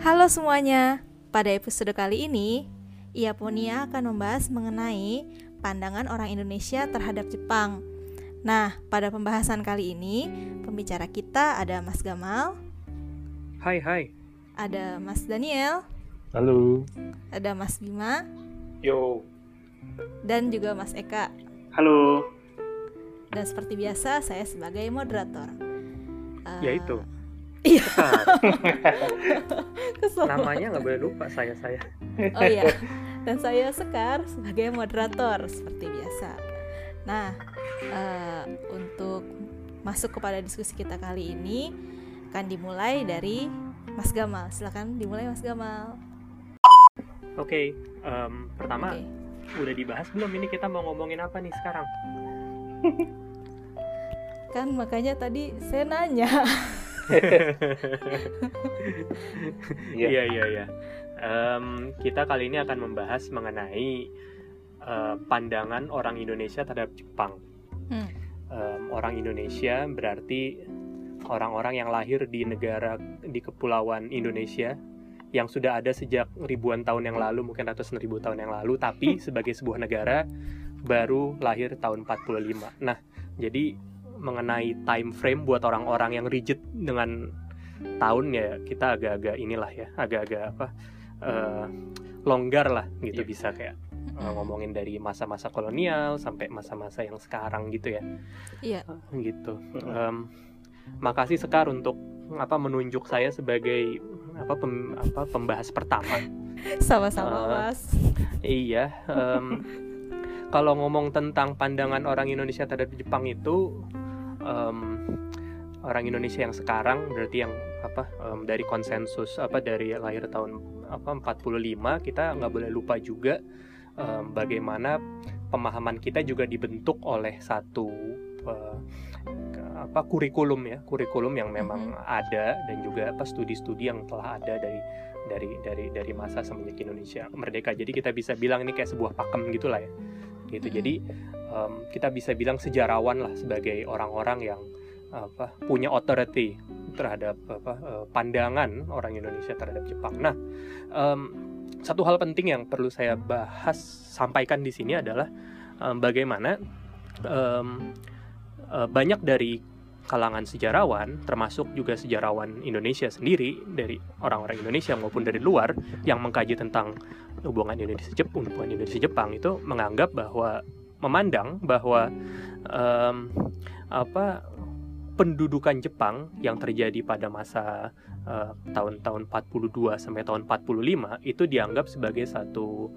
Halo semuanya, pada episode kali ini, Iaponia akan membahas mengenai pandangan orang Indonesia terhadap Jepang. Nah, pada pembahasan kali ini, pembicara kita ada Mas Gamal, Hai hai. ada Mas Daniel, Halo. ada Mas Bima, Yo. dan juga Mas Eka. Halo. Dan seperti biasa, saya sebagai moderator. Eh, Ya itu. Iya, kesel. Namanya nggak boleh lupa saya saya. Oh iya, dan saya Sekar sebagai moderator seperti biasa. Nah, eh, untuk masuk kepada diskusi kita kali ini akan dimulai dari Mas Gamal. Silakan dimulai Mas Gamal. Oke. em, pertama Oke. udah dibahas belum ini kita mau ngomongin apa nih sekarang? Kan makanya tadi saya nanya. Iya iya iya. Em, kita kali ini akan membahas mengenai eh, pandangan orang Indonesia terhadap Jepang. Hmm. Em, orang Indonesia berarti orang-orang yang lahir di negara di kepulauan Indonesia yang sudah ada sejak ribuan tahun yang lalu, mungkin ratusan ribu tahun yang lalu, tapi sebagai sebuah negara baru lahir tahun 45. Nah, jadi mengenai time frame buat orang-orang yang rigid dengan tahun ya kita agak-agak inilah ya, agak-agak apa eh, longgar lah gitu Iya. bisa kayak Mm-mm. ngomongin dari masa-masa kolonial sampai masa-masa yang sekarang gitu ya Iya. gitu Em, makasih Sekar untuk apa menunjuk saya sebagai apa pem- apa pembahas pertama Sama-sama Eh, Mas. iya em, kalau ngomong tentang pandangan orang Indonesia terhadap Jepang itu em, orang Indonesia yang sekarang berarti yang apa em, dari konsensus apa dari lahir tahun apa 45 kita nggak boleh lupa juga em, bagaimana pemahaman kita juga dibentuk oleh satu ke- apa kurikulum ya kurikulum yang memang ada dan juga apa studi-studi yang telah ada dari dari dari dari masa semenjak Indonesia merdeka. Jadi kita bisa bilang ini kayak sebuah pakem gitulah ya gitu Mm-mm. jadi em, kita bisa bilang sejarawan lah sebagai orang-orang yang apa punya authority terhadap apa eh, pandangan orang Indonesia terhadap Jepang. Nah, em, satu hal penting yang perlu saya bahas sampaikan di sini adalah em, bagaimana eh, banyak dari kalangan sejarawan, termasuk juga sejarawan Indonesia sendiri dari orang-orang Indonesia maupun dari luar yang mengkaji tentang hubungan Indonesia Jepang, hubungan Indonesia Jepang itu menganggap bahwa memandang bahwa em, apa pendudukan Jepang yang terjadi pada masa eh, tahun-tahun 42 sampai tahun 45 itu dianggap sebagai satu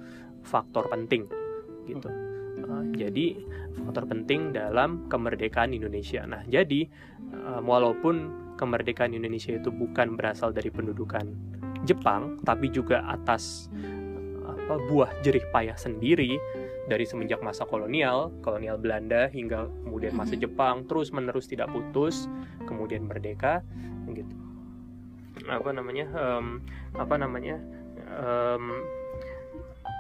faktor penting gitu. Eh, jadi faktor penting dalam kemerdekaan Indonesia. Nah, jadi eh, walaupun kemerdekaan Indonesia itu bukan berasal dari pendudukan Jepang, tapi juga atas apa buah jerih payah sendiri dari semenjak masa kolonial, kolonial Belanda hingga kemudian masa Mhm. Jepang terus menerus tidak putus, kemudian merdeka, gitu. Apa namanya? em, apa namanya? em,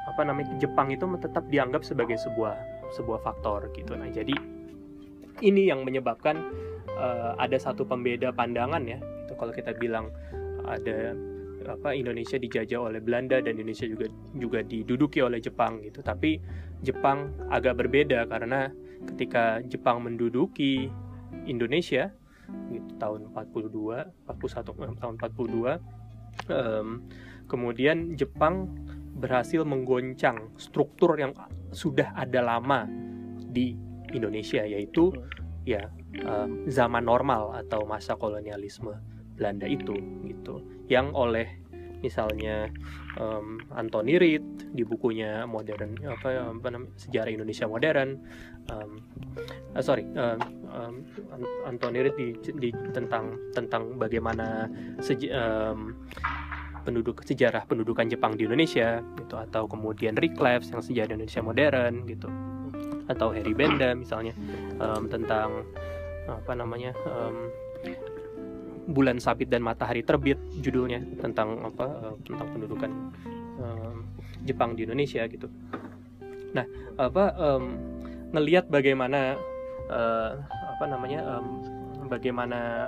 apa namanya? Jepang itu tetap dianggap sebagai sebuah sebuah faktor gitu. Nah, jadi ini yang menyebabkan eh, ada satu pembeda pandangan ya. Itu kalau kita bilang ada apa Indonesia dijajah oleh Belanda dan Indonesia juga juga diduduki oleh Jepang gitu. Tapi Jepang agak berbeda karena ketika Jepang menduduki Indonesia gitu, tahun 42, 41 eh, tahun 42 em, kemudian Jepang berhasil menggoncang struktur yang sudah ada lama di Indonesia yaitu ya em, zaman normal atau masa kolonialisme Belanda itu gitu. Yang oleh misalnya em, Anthony Reed di bukunya modern apa, apa namanya sejarah Indonesia modern em, eh, sorry em, An- Anthony Reed di, di- tentang tentang bagaimana sej- em, penduduk sejarah pendudukan Jepang di Indonesia gitu atau kemudian Rick Cleves yang sejarah Indonesia modern gitu atau Harry Benda misalnya em, tentang apa namanya em, bulan sabit dan matahari terbit judulnya tentang apa eh, tentang pendudukan em, Jepang di Indonesia gitu. Nah apa em, ngelihat bagaimana eh, apa namanya em, bagaimana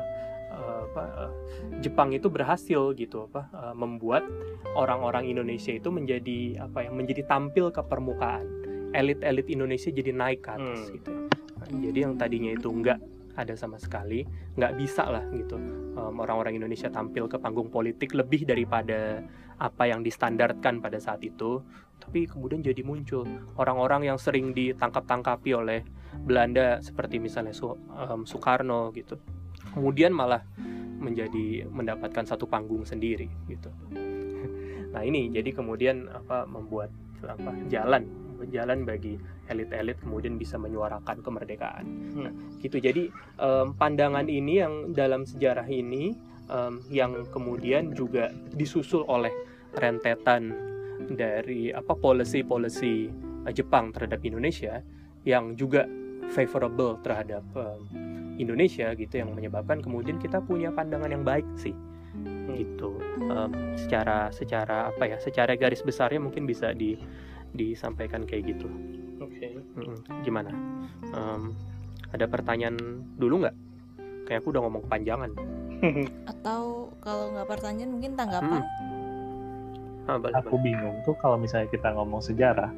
uh, apa uh, Jepang itu berhasil gitu apa uh, membuat orang-orang Indonesia itu menjadi apa ya menjadi tampil ke permukaan. Elit-elit Indonesia jadi naik ke atas Hmm. gitu Nah, jadi yang tadinya itu enggak ada sama sekali nggak bisa lah gitu um, orang-orang Indonesia tampil ke panggung politik lebih daripada apa yang distandarkan pada saat itu. Tapi kemudian jadi muncul orang-orang yang sering ditangkap-tangkapi oleh Belanda seperti misalnya Su- um, Soekarno gitu kemudian malah menjadi mendapatkan satu panggung sendiri gitu. Nah ini jadi kemudian apa membuat apa jalan jalan bagi elit-elit kemudian bisa menyuarakan kemerdekaan. Nah, gitu. Jadi em, pandangan ini yang dalam sejarah ini em, yang kemudian juga disusul oleh rentetan dari apa policy-policy eh, Jepang terhadap Indonesia yang juga favorable terhadap em, Indonesia gitu yang menyebabkan kemudian kita punya pandangan yang baik sih gitu Em, secara secara apa ya secara garis besarnya mungkin bisa di disampaikan kayak gitu Oke. Mm-mm. gimana Em, ada pertanyaan dulu nggak kayak aku udah ngomong kepanjangan Atau kalau nggak pertanyaan mungkin tanggapan? ah, boleh, aku bingung tuh kalau misalnya kita ngomong sejarah.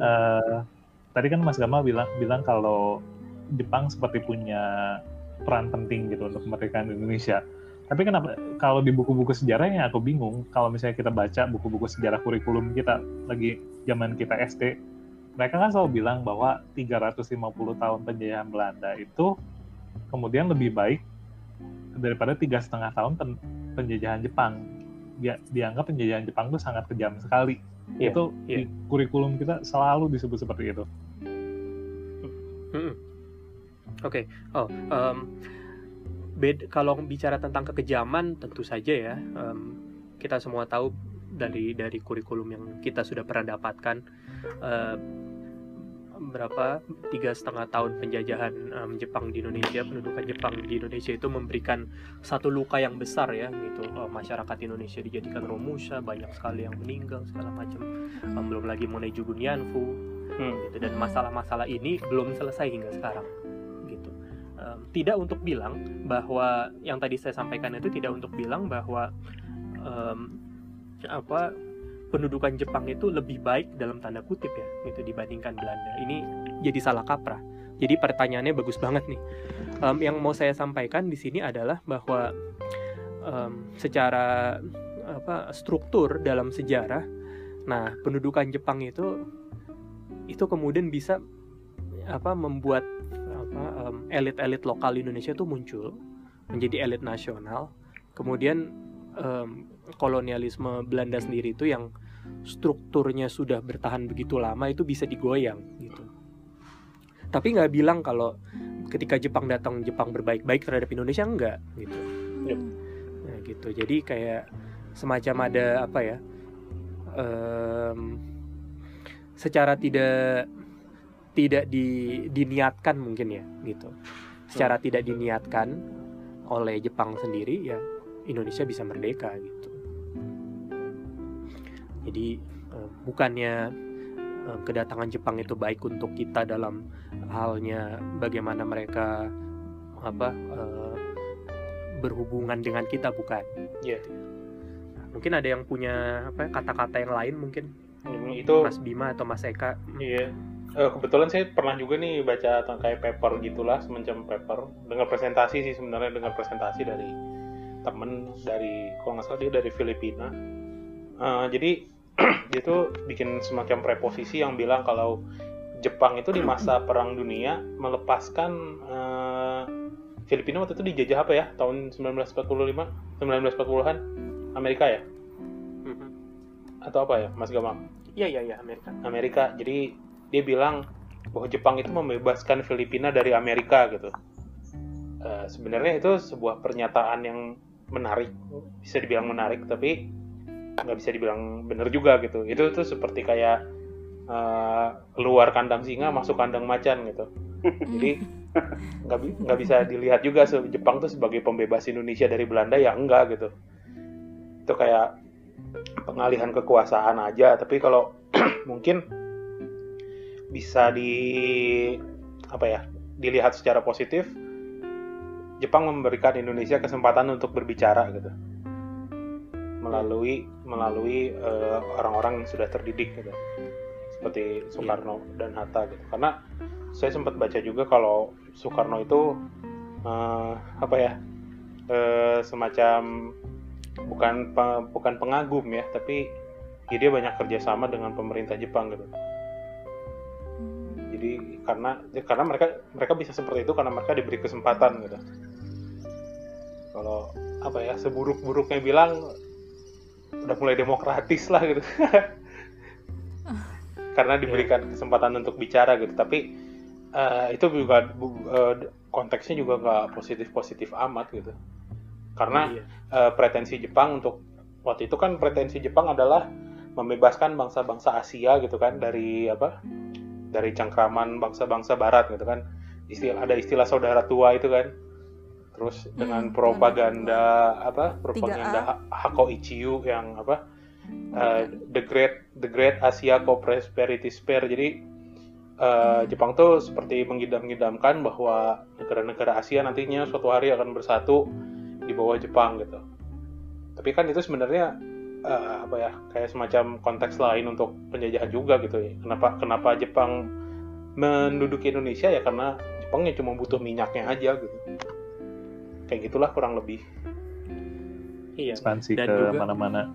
eh tadi kan Mas Gama bilang bilang kalau Jepang seperti punya peran penting gitu untuk kemerdekaan Indonesia. Tapi kenapa kalau di buku-buku sejarahnya aku bingung kalau misalnya kita baca buku-buku sejarah kurikulum kita lagi zaman kita SD, mereka kan selalu bilang bahwa 350 tahun penjajahan Belanda itu kemudian lebih baik daripada tiga setengah tahun pen- penjajahan Jepang. Dia, dianggap penjajahan Jepang itu sangat kejam sekali. Iya, itu iya. di kurikulum kita selalu disebut seperti itu. Mm-mm. Oke, oh, em, bed- kalau bicara tentang kekejaman tentu saja ya em, kita semua tahu dari dari kurikulum yang kita sudah pernah dapatkan em, berapa tiga setengah tahun penjajahan em, Jepang di Indonesia pendudukan Jepang di Indonesia itu memberikan satu luka yang besar ya gitu. Eh, masyarakat Indonesia dijadikan romusha banyak sekali yang meninggal segala macam. Em, belum lagi mengenai Jugunyanfu Hmm. gitu. Dan masalah-masalah ini belum selesai hingga sekarang Em, tidak untuk bilang bahwa yang tadi saya sampaikan itu tidak untuk bilang bahwa em, apa pendudukan Jepang itu lebih baik dalam tanda kutip ya gitu dibandingkan Belanda. Ini jadi salah kaprah. Jadi pertanyaannya bagus banget nih. Em, yang mau saya sampaikan di sini adalah bahwa em, secara apa struktur dalam sejarah nah pendudukan Jepang itu itu kemudian bisa apa membuat apa em, elit-elit lokal Indonesia itu muncul menjadi elit nasional. Kemudian em, kolonialisme Belanda sendiri itu yang strukturnya sudah bertahan begitu lama itu bisa digoyang gitu. Tapi nggak bilang kalau ketika Jepang datang Jepang berbaik-baik terhadap Indonesia enggak gitu. Yep. Nah, gitu. Jadi kayak semacam ada apa ya em, secara tidak tidak di, diniatkan mungkin ya gitu. Secara tidak diniatkan oleh Jepang sendiri ya Indonesia bisa merdeka gitu. Jadi eh, bukannya eh, kedatangan Jepang itu baik untuk kita dalam halnya bagaimana mereka apa eh, berhubungan dengan kita bukan. Nah, mungkin ada yang punya apa kata-kata yang lain mungkin? Hmm, Itu Mas Bima atau Mas Eka? Iya. Eh, kebetulan saya pernah juga nih baca tentang kayak paper gitulah, semacam paper. Dengar presentasi sih sebenarnya dengar presentasi dari temen dari kalau nggak salah dia dari Filipina. Eh, jadi dia tuh bikin semacam preposisi yang bilang kalau Jepang itu di masa Perang Dunia melepaskan eh, Filipina waktu itu dijajah apa ya tahun 1945 1940-an Amerika ya Mhm. atau apa ya Mas Gamang? Iya iya iya Amerika. Amerika. Jadi dia bilang bahwa Jepang itu membebaskan Filipina dari Amerika gitu. Eh, sebenarnya itu sebuah pernyataan yang menarik, bisa dibilang menarik, tapi nggak bisa dibilang benar juga gitu. Itu tuh seperti kayak eh, keluar kandang singa masuk kandang macan gitu. Jadi nggak bi- nggak bisa dilihat juga Jepang tuh sebagai pembebas Indonesia dari Belanda ya enggak gitu. Itu kayak pengalihan kekuasaan aja. Tapi kalau mungkin bisa di apa ya dilihat secara positif Jepang memberikan Indonesia kesempatan untuk berbicara gitu. Melalui melalui uh, orang-orang yang sudah terdidik gitu. Seperti Soekarno dan Hatta gitu. Karena saya sempat baca juga kalau Soekarno itu uh, apa ya uh, semacam bukan bukan pengagum ya tapi ya dia banyak kerjasama dengan pemerintah Jepang gitu jadi karena karena mereka mereka bisa seperti itu karena mereka diberi kesempatan gitu. Kalau apa ya seburuk-buruknya bilang udah mulai demokratis lah gitu. Karena diberikan kesempatan untuk bicara gitu. Tapi uh, itu juga uh, konteksnya juga nggak positif positif amat gitu. Karena iya. uh, pretensi Jepang untuk waktu itu kan pretensi Jepang adalah membebaskan bangsa-bangsa Asia gitu kan dari apa dari cengkraman bangsa-bangsa Barat gitu kan. Istilah ada istilah saudara tua itu kan. Terus hmm, dengan propaganda apa propaganda Hako yang apa uh, the great the great Asia Co-Prosperity Spare jadi uh, Jepang tuh seperti mengidam-idamkan bahwa negara-negara Asia nantinya suatu hari akan bersatu di bawah Jepang gitu. Tapi kan itu sebenarnya uh, apa ya kayak semacam konteks lain untuk penjajahan juga gitu ya. Kenapa kenapa Jepang menduduki Indonesia ya karena Jepang ya cuma butuh minyaknya aja gitu. Kayak gitulah kurang lebih. Iya. Ekspansi Dan ke mana-mana.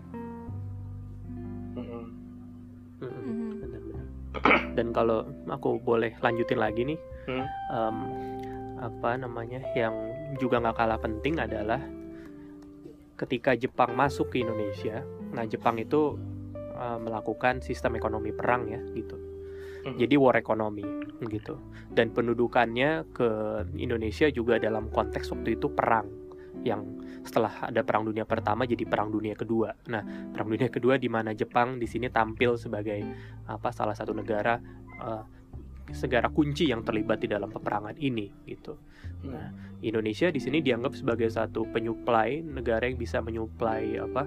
Dan kalau aku boleh lanjutin lagi nih, hmm? um, apa namanya yang juga nggak kalah penting adalah ketika Jepang masuk ke Indonesia, nah Jepang itu uh, melakukan sistem ekonomi perang ya gitu. Hmm. Jadi war ekonomi gitu. Dan pendudukannya ke Indonesia juga dalam konteks waktu itu perang yang setelah ada perang dunia pertama jadi perang dunia kedua. Nah, perang dunia kedua di mana Jepang di sini tampil sebagai apa salah satu negara uh, segara kunci yang terlibat di dalam peperangan ini gitu. Nah, Indonesia di sini dianggap sebagai satu penyuplai negara yang bisa menyuplai apa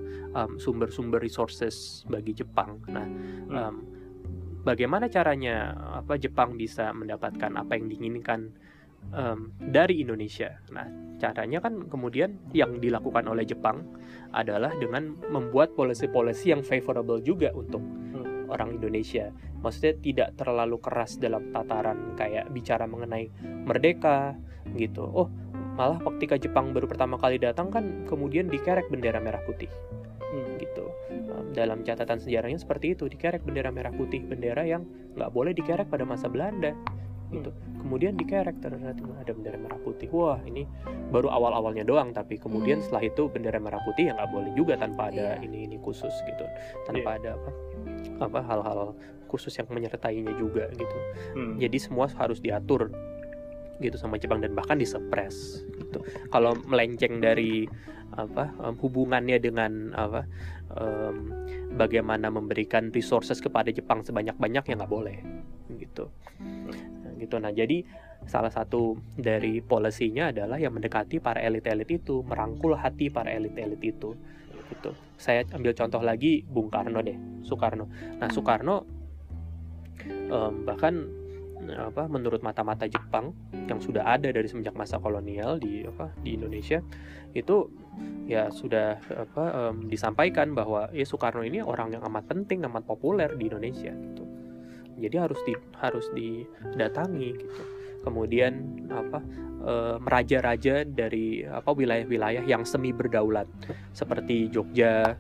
sumber-sumber um, resources bagi Jepang. Nah, um, bagaimana caranya apa Jepang bisa mendapatkan apa yang diinginkan um, dari Indonesia? Nah, caranya kan kemudian yang dilakukan oleh Jepang adalah dengan membuat policy-policy yang favorable juga untuk orang Indonesia. Maksudnya tidak terlalu keras dalam tataran kayak bicara mengenai merdeka gitu. Oh, malah ketika Jepang baru pertama kali datang kan kemudian dikerek bendera merah putih. Hmm, gitu. Dalam catatan sejarahnya seperti itu, dikerek bendera merah putih, bendera yang nggak boleh dikerek pada masa Belanda gitu kemudian dikerek ternyata ada bendera merah putih wah ini baru awal awalnya doang tapi kemudian hmm. setelah itu bendera merah putih ya nggak boleh juga tanpa ada yeah. ini ini khusus gitu tanpa yeah. ada apa apa hal-hal khusus yang menyertainya juga gitu. Hmm. jadi semua harus diatur gitu sama Jepang dan bahkan disepres gitu. Kalau melenceng dari apa um, hubungannya dengan apa um, bagaimana memberikan resources kepada Jepang sebanyak-banyak ya nggak boleh gitu. Nah, gitu. Nah jadi salah satu dari polisinya adalah yang mendekati para elit-elit itu merangkul hati para elit-elit itu gitu. Saya ambil contoh lagi Bung Karno deh Soekarno. Nah Soekarno um, bahkan apa menurut mata-mata Jepang yang sudah ada dari semenjak masa kolonial di apa di Indonesia itu ya sudah apa um, disampaikan bahwa ya Soekarno ini orang yang amat penting amat populer di Indonesia gitu. Jadi harus di harus didatangi gitu kemudian apa raja-raja dari apa wilayah-wilayah yang semi berdaulat seperti Jogja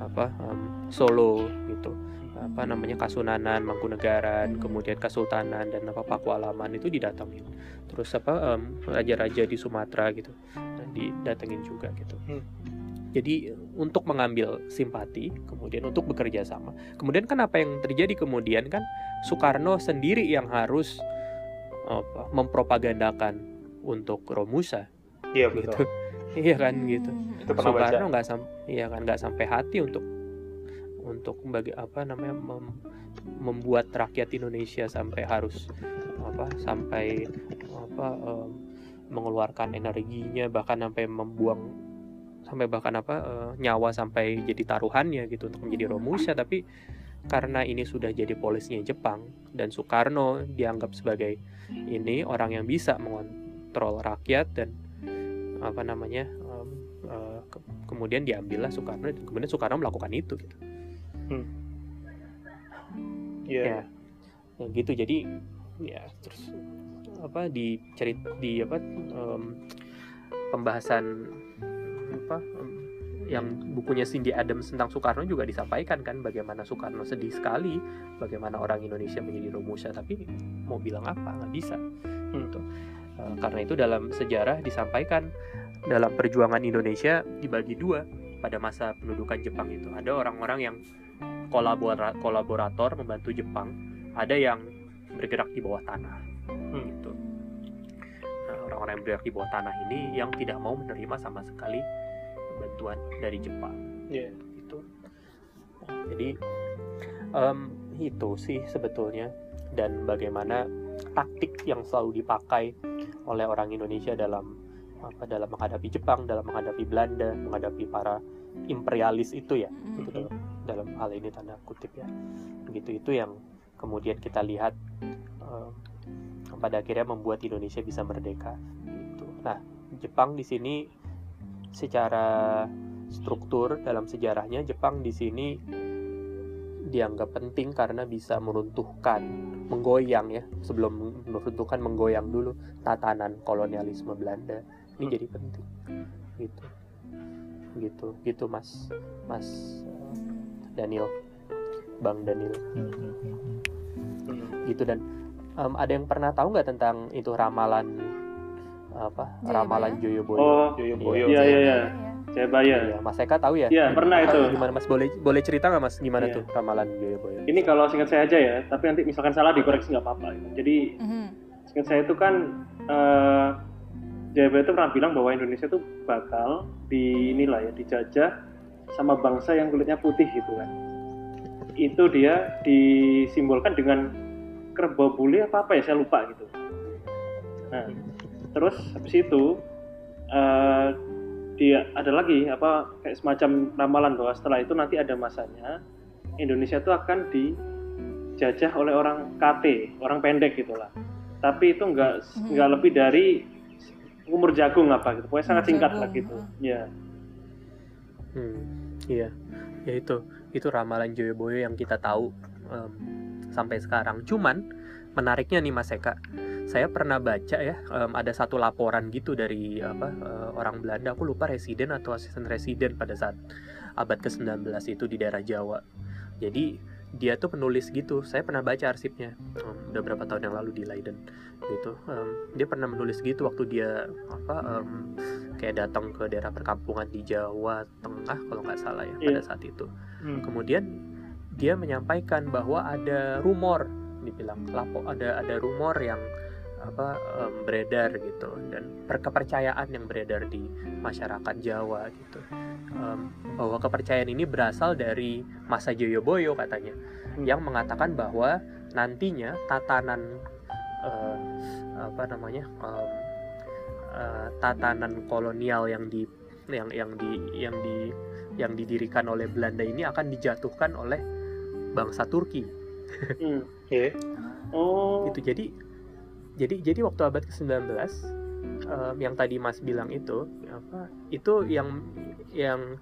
apa um, Solo gitu apa namanya Kasunanan, Mangkunegaran, kemudian Kesultanan dan apa Pakualaman itu didatengin. Terus apa um, raja-raja di Sumatera gitu didatengin juga gitu. Hmm. Jadi untuk mengambil simpati, kemudian untuk bekerja sama. Kemudian kan apa yang terjadi kemudian kan Soekarno sendiri yang harus apa, mempropagandakan untuk Romusa. Iya gitu. betul. iya kan gitu. Itu Soekarno nggak sampai iya kan nggak sampai hati untuk untuk bagi apa namanya mem, membuat rakyat Indonesia sampai harus apa sampai apa um, mengeluarkan energinya bahkan sampai membuang sampai bahkan apa uh, nyawa sampai jadi taruhannya gitu untuk menjadi Romusha tapi karena ini sudah jadi polisinya Jepang dan Soekarno dianggap sebagai ini orang yang bisa mengontrol rakyat dan apa namanya um, uh, ke- kemudian diambillah Soekarno dan kemudian Soekarno melakukan itu gitu. Iya. ya. Ya gitu. Jadi ya terus apa di cerit di apa em, pembahasan apa em, yang bukunya Cindy Adams tentang Soekarno juga disampaikan kan bagaimana Soekarno sedih sekali bagaimana orang Indonesia menjadi rumusnya tapi mau bilang apa? Nggak bisa. Gitu. Eh, karena itu dalam sejarah disampaikan dalam perjuangan Indonesia dibagi dua pada masa pendudukan Jepang itu. Ada orang-orang yang kolabora- kolaborator membantu Jepang ada yang bergerak di bawah tanah. Hmm. gitu. Nah, orang-orang yang bergerak di bawah tanah ini yang tidak mau menerima sama sekali bantuan dari Jepang. Gitu. Nah, jadi em, itu sih sebetulnya. Dan bagaimana taktik yang selalu dipakai oleh orang Indonesia dalam apa dalam menghadapi Jepang dalam menghadapi Belanda menghadapi para imperialis itu ya. Mm. itu dalam, dalam hal ini tanda kutip ya. Begitu itu yang kemudian kita lihat eh, pada akhirnya membuat Indonesia bisa merdeka. Gitu. Nah Jepang di sini secara struktur dalam sejarahnya Jepang di sini dianggap penting karena bisa meruntuhkan menggoyang ya. Sebelum meruntuhkan menggoyang dulu tatanan kolonialisme Belanda. Ini Hmm. jadi penting. Gitu. Gitu. Gitu mas. Mas eh, Daniel. Bang Daniel. Hmm, hmm, gitu dan em, ada yang pernah tahu nggak tentang itu ramalan apa Joyoboyo? ramalan Joyoboyo Oh, Joyoboyo. Iya, iya, iya. Iya. Jayabaya. Iya, Mas Eka tahu ya? Iya, pernah itu. Gimana Mas boleh boleh cerita nggak Mas gimana Iya. tuh ramalan Joyoboyo? Ini kalau singkat saya aja ya, tapi nanti misalkan salah dikoreksi nggak apa-apa. gitu. Jadi Mhm. singkat saya itu kan eh Jayabaya itu pernah bilang bahwa Indonesia itu bakal di inilah ya dijajah sama bangsa yang kulitnya putih gitu kan. Itu dia disimbolkan dengan kerbau bule apa apa ya saya lupa gitu. Nah, terus habis itu eh dia ada lagi apa kayak semacam ramalan bahwa setelah itu nanti ada masanya Indonesia itu akan dijajah oleh orang KT, orang pendek gitulah. Tapi itu enggak Mhm. nggak lebih dari umur jagung apa gitu. Pokoknya sangat singkat jagung, lah gitu. Ya. Hmm, iya, ya itu itu ramalan Joyoboyo yang kita tahu em, sampai sekarang. Cuman menariknya nih Mas Eka, saya pernah baca ya em, ada satu laporan gitu dari apa eh, orang Belanda, aku lupa residen atau asisten residen pada saat abad ke-19 itu di daerah Jawa. Jadi dia tuh penulis gitu, saya pernah baca arsipnya em, udah berapa tahun yang lalu di Leiden gitu. Em, dia pernah menulis gitu waktu dia apa em, kayak datang ke daerah perkampungan di Jawa Tengah kalau nggak salah ya pada Iya. saat itu. Hmm. Kemudian dia menyampaikan bahwa ada rumor, dibilang lapo ada ada rumor yang apa em, beredar gitu dan per- kepercayaan yang beredar di masyarakat Jawa gitu Em, bahwa kepercayaan ini berasal dari masa Joyoboyo katanya yang mengatakan bahwa nantinya tatanan eh, apa namanya em, eh, tatanan kolonial yang di yang yang di yang di yang didirikan oleh Belanda ini akan dijatuhkan oleh bangsa Turki Hmm. Iya. Oh. gitu jadi jadi jadi waktu abad ke-19 em, yang tadi Mas bilang itu apa itu yang yang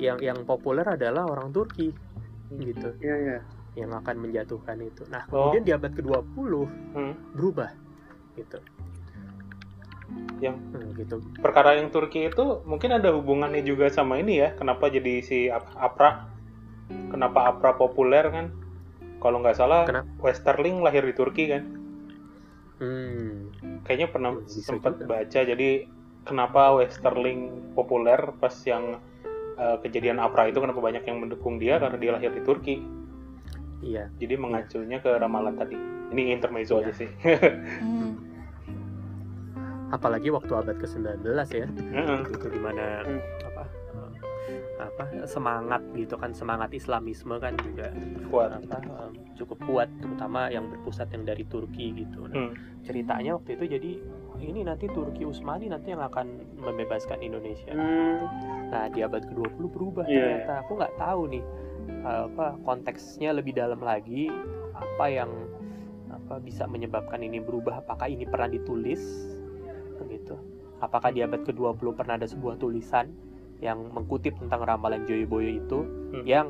yang yang populer adalah orang Turki gitu Iya, iya. yang akan menjatuhkan itu nah Oh. kemudian di abad ke-20 Hmm. berubah gitu Yang Hmm, gitu perkara yang Turki itu mungkin ada hubungannya juga sama ini ya. Kenapa jadi si Ap- Apra? Kenapa Apra populer kan? Kalau nggak salah, Kenapa? Westerling lahir di Turki kan? Hmm, Kayaknya pernah Bisa sempat juga. baca. Jadi kenapa Westerling populer pas yang eh, kejadian Apra itu kenapa banyak yang mendukung dia karena dia lahir di Turki. iya Jadi mengacunya ke ramalan tadi. Ini intermezzo Iya. aja sih. Mhm. apalagi waktu abad ke-19 ya Heeh. di mana Hmm. apa eh, apa semangat gitu kan semangat Islamisme kan juga Kuat. apa cukup kuat terutama yang berpusat yang dari Turki gitu Nah, Hmm. ceritanya waktu itu jadi ini nanti Turki Utsmani nanti yang akan membebaskan Indonesia Hmm. nah di abad ke-20 berubah Iya. ternyata aku nggak tahu nih apa konteksnya lebih dalam lagi apa yang apa bisa menyebabkan ini berubah apakah ini pernah ditulis gitu apakah di abad ke-20 pernah ada sebuah tulisan yang mengkutip tentang ramalan Joyoboyo itu Hmm. yang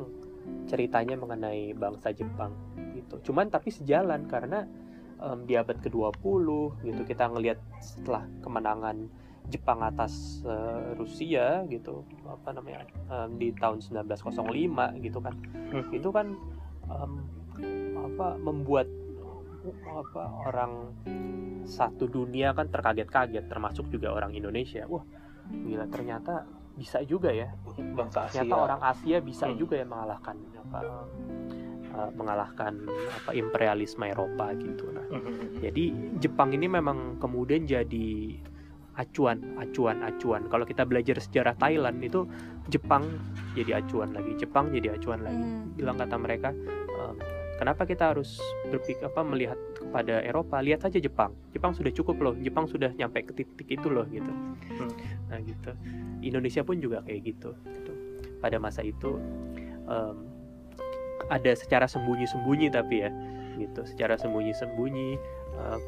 ceritanya mengenai bangsa Jepang gitu. Cuman tapi sejalan karena em, di abad ke-20 gitu kita ngelihat setelah kemenangan Jepang atas eh, Rusia gitu apa namanya em, di tahun 1905 gitu kan Hmm. itu kan em, apa membuat apa orang satu dunia kan terkaget-kaget termasuk juga orang Indonesia wah gila ternyata bisa juga ya bangsa Asia ternyata orang Asia bisa Hmm. juga ya mengalahkan apa eh, mengalahkan apa imperialisme Eropa gitu nah Mhm. jadi Jepang ini memang kemudian jadi acuan, acuan, acuan. Kalau kita belajar sejarah Thailand itu Jepang jadi acuan lagi, Jepang jadi acuan lagi. Hmm. Bilang kata mereka, ehm, kenapa kita harus berpikir apa melihat kepada Eropa? Lihat saja Jepang. Jepang sudah cukup loh. Jepang sudah nyampe ke titik itu loh gitu. Hmm. Nah gitu. Indonesia pun juga kayak gitu. gitu. Pada masa itu em, ada secara sembunyi-sembunyi tapi ya gitu secara sembunyi-sembunyi eh,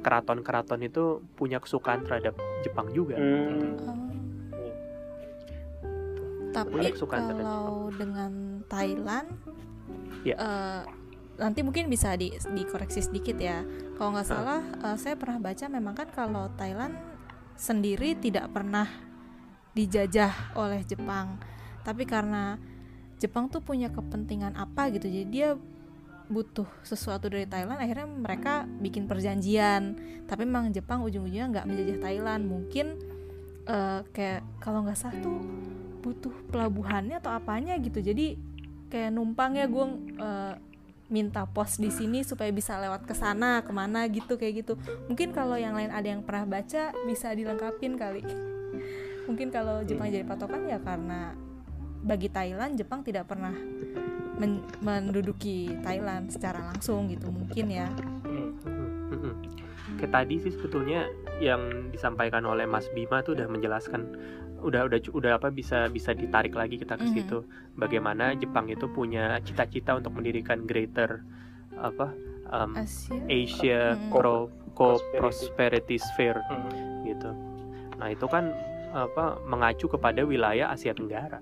keraton-keraton itu punya kesukaan terhadap Jepang juga Hmm. Oh. Tapi Punya kesukaan terhadap kalau dengan Thailand, Ya. eh, nanti mungkin bisa di dikoreksi sedikit ya. Kalau nggak Ah. salah, eh, saya pernah baca memang kan kalau Thailand sendiri tidak pernah dijajah oleh Jepang, tapi karena Jepang tuh punya kepentingan apa gitu, jadi dia butuh sesuatu dari Thailand, akhirnya mereka bikin perjanjian. Tapi memang Jepang ujung-ujungnya nggak menjajah Thailand, mungkin eh, kayak kalau nggak salah tuh butuh pelabuhannya atau apanya gitu. Jadi kayak numpang ya gue eh, minta pos di sini supaya bisa lewat ke sana ke mana gitu kayak gitu mungkin kalau yang lain ada yang pernah baca bisa dilengkapin kali mungkin kalau Jepang jadi patokan ya karena bagi Thailand Jepang tidak pernah men- menduduki Thailand secara langsung gitu mungkin ya Hmm. Mhm. Kayak tadi sih sebetulnya yang disampaikan oleh Mas Bima tuh udah menjelaskan udah udah udah apa bisa bisa ditarik lagi kita ke situ bagaimana Jepang itu punya cita-cita untuk mendirikan greater apa um, Asia Asia Mhm. Pro Co- Prosperity. Sphere Hmm. gitu. Nah itu kan apa mengacu kepada wilayah Asia Tenggara,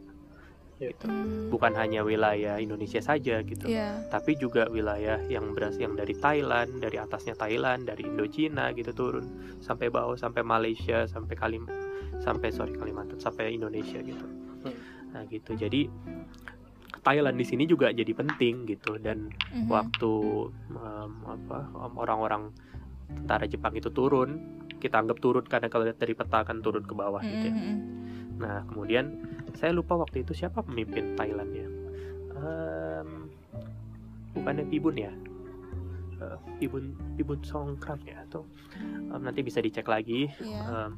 gitu. Hmm, Bukan hanya wilayah Indonesia saja gitu, ya tapi juga wilayah yang beras yang dari Thailand, dari atasnya Thailand, dari Indochina gitu turun sampai bawah sampai Malaysia, sampai Kalim sampai sorry Kalimantan, sampai Indonesia gitu. Hmm. Nah gitu. Jadi Thailand di sini juga jadi penting gitu dan Mhm. waktu em, apa orang-orang tentara Jepang itu turun kita anggap turun karena kalau lihat dari peta kan turun ke bawah gitu ya. Mhm. Nah kemudian saya lupa waktu itu siapa pemimpin Thailandnya. Em, bukannya Pibun ya? Eh, Pibun Pibun ya atau em, nanti bisa dicek lagi. Iya. Em,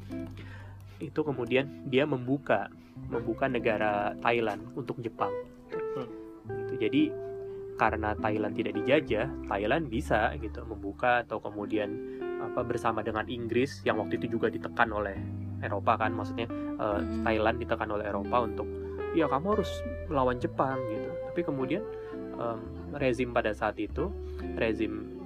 itu kemudian dia membuka membuka negara Thailand untuk Jepang. Hmm. Gitu. Jadi karena Thailand tidak dijajah, Thailand bisa gitu membuka atau kemudian apa bersama dengan Inggris yang waktu itu juga ditekan oleh Eropa kan, maksudnya Mm-mm. Thailand ditekan oleh Eropa untuk ya kamu harus melawan Jepang gitu. Tapi kemudian em, rezim pada saat itu, rezim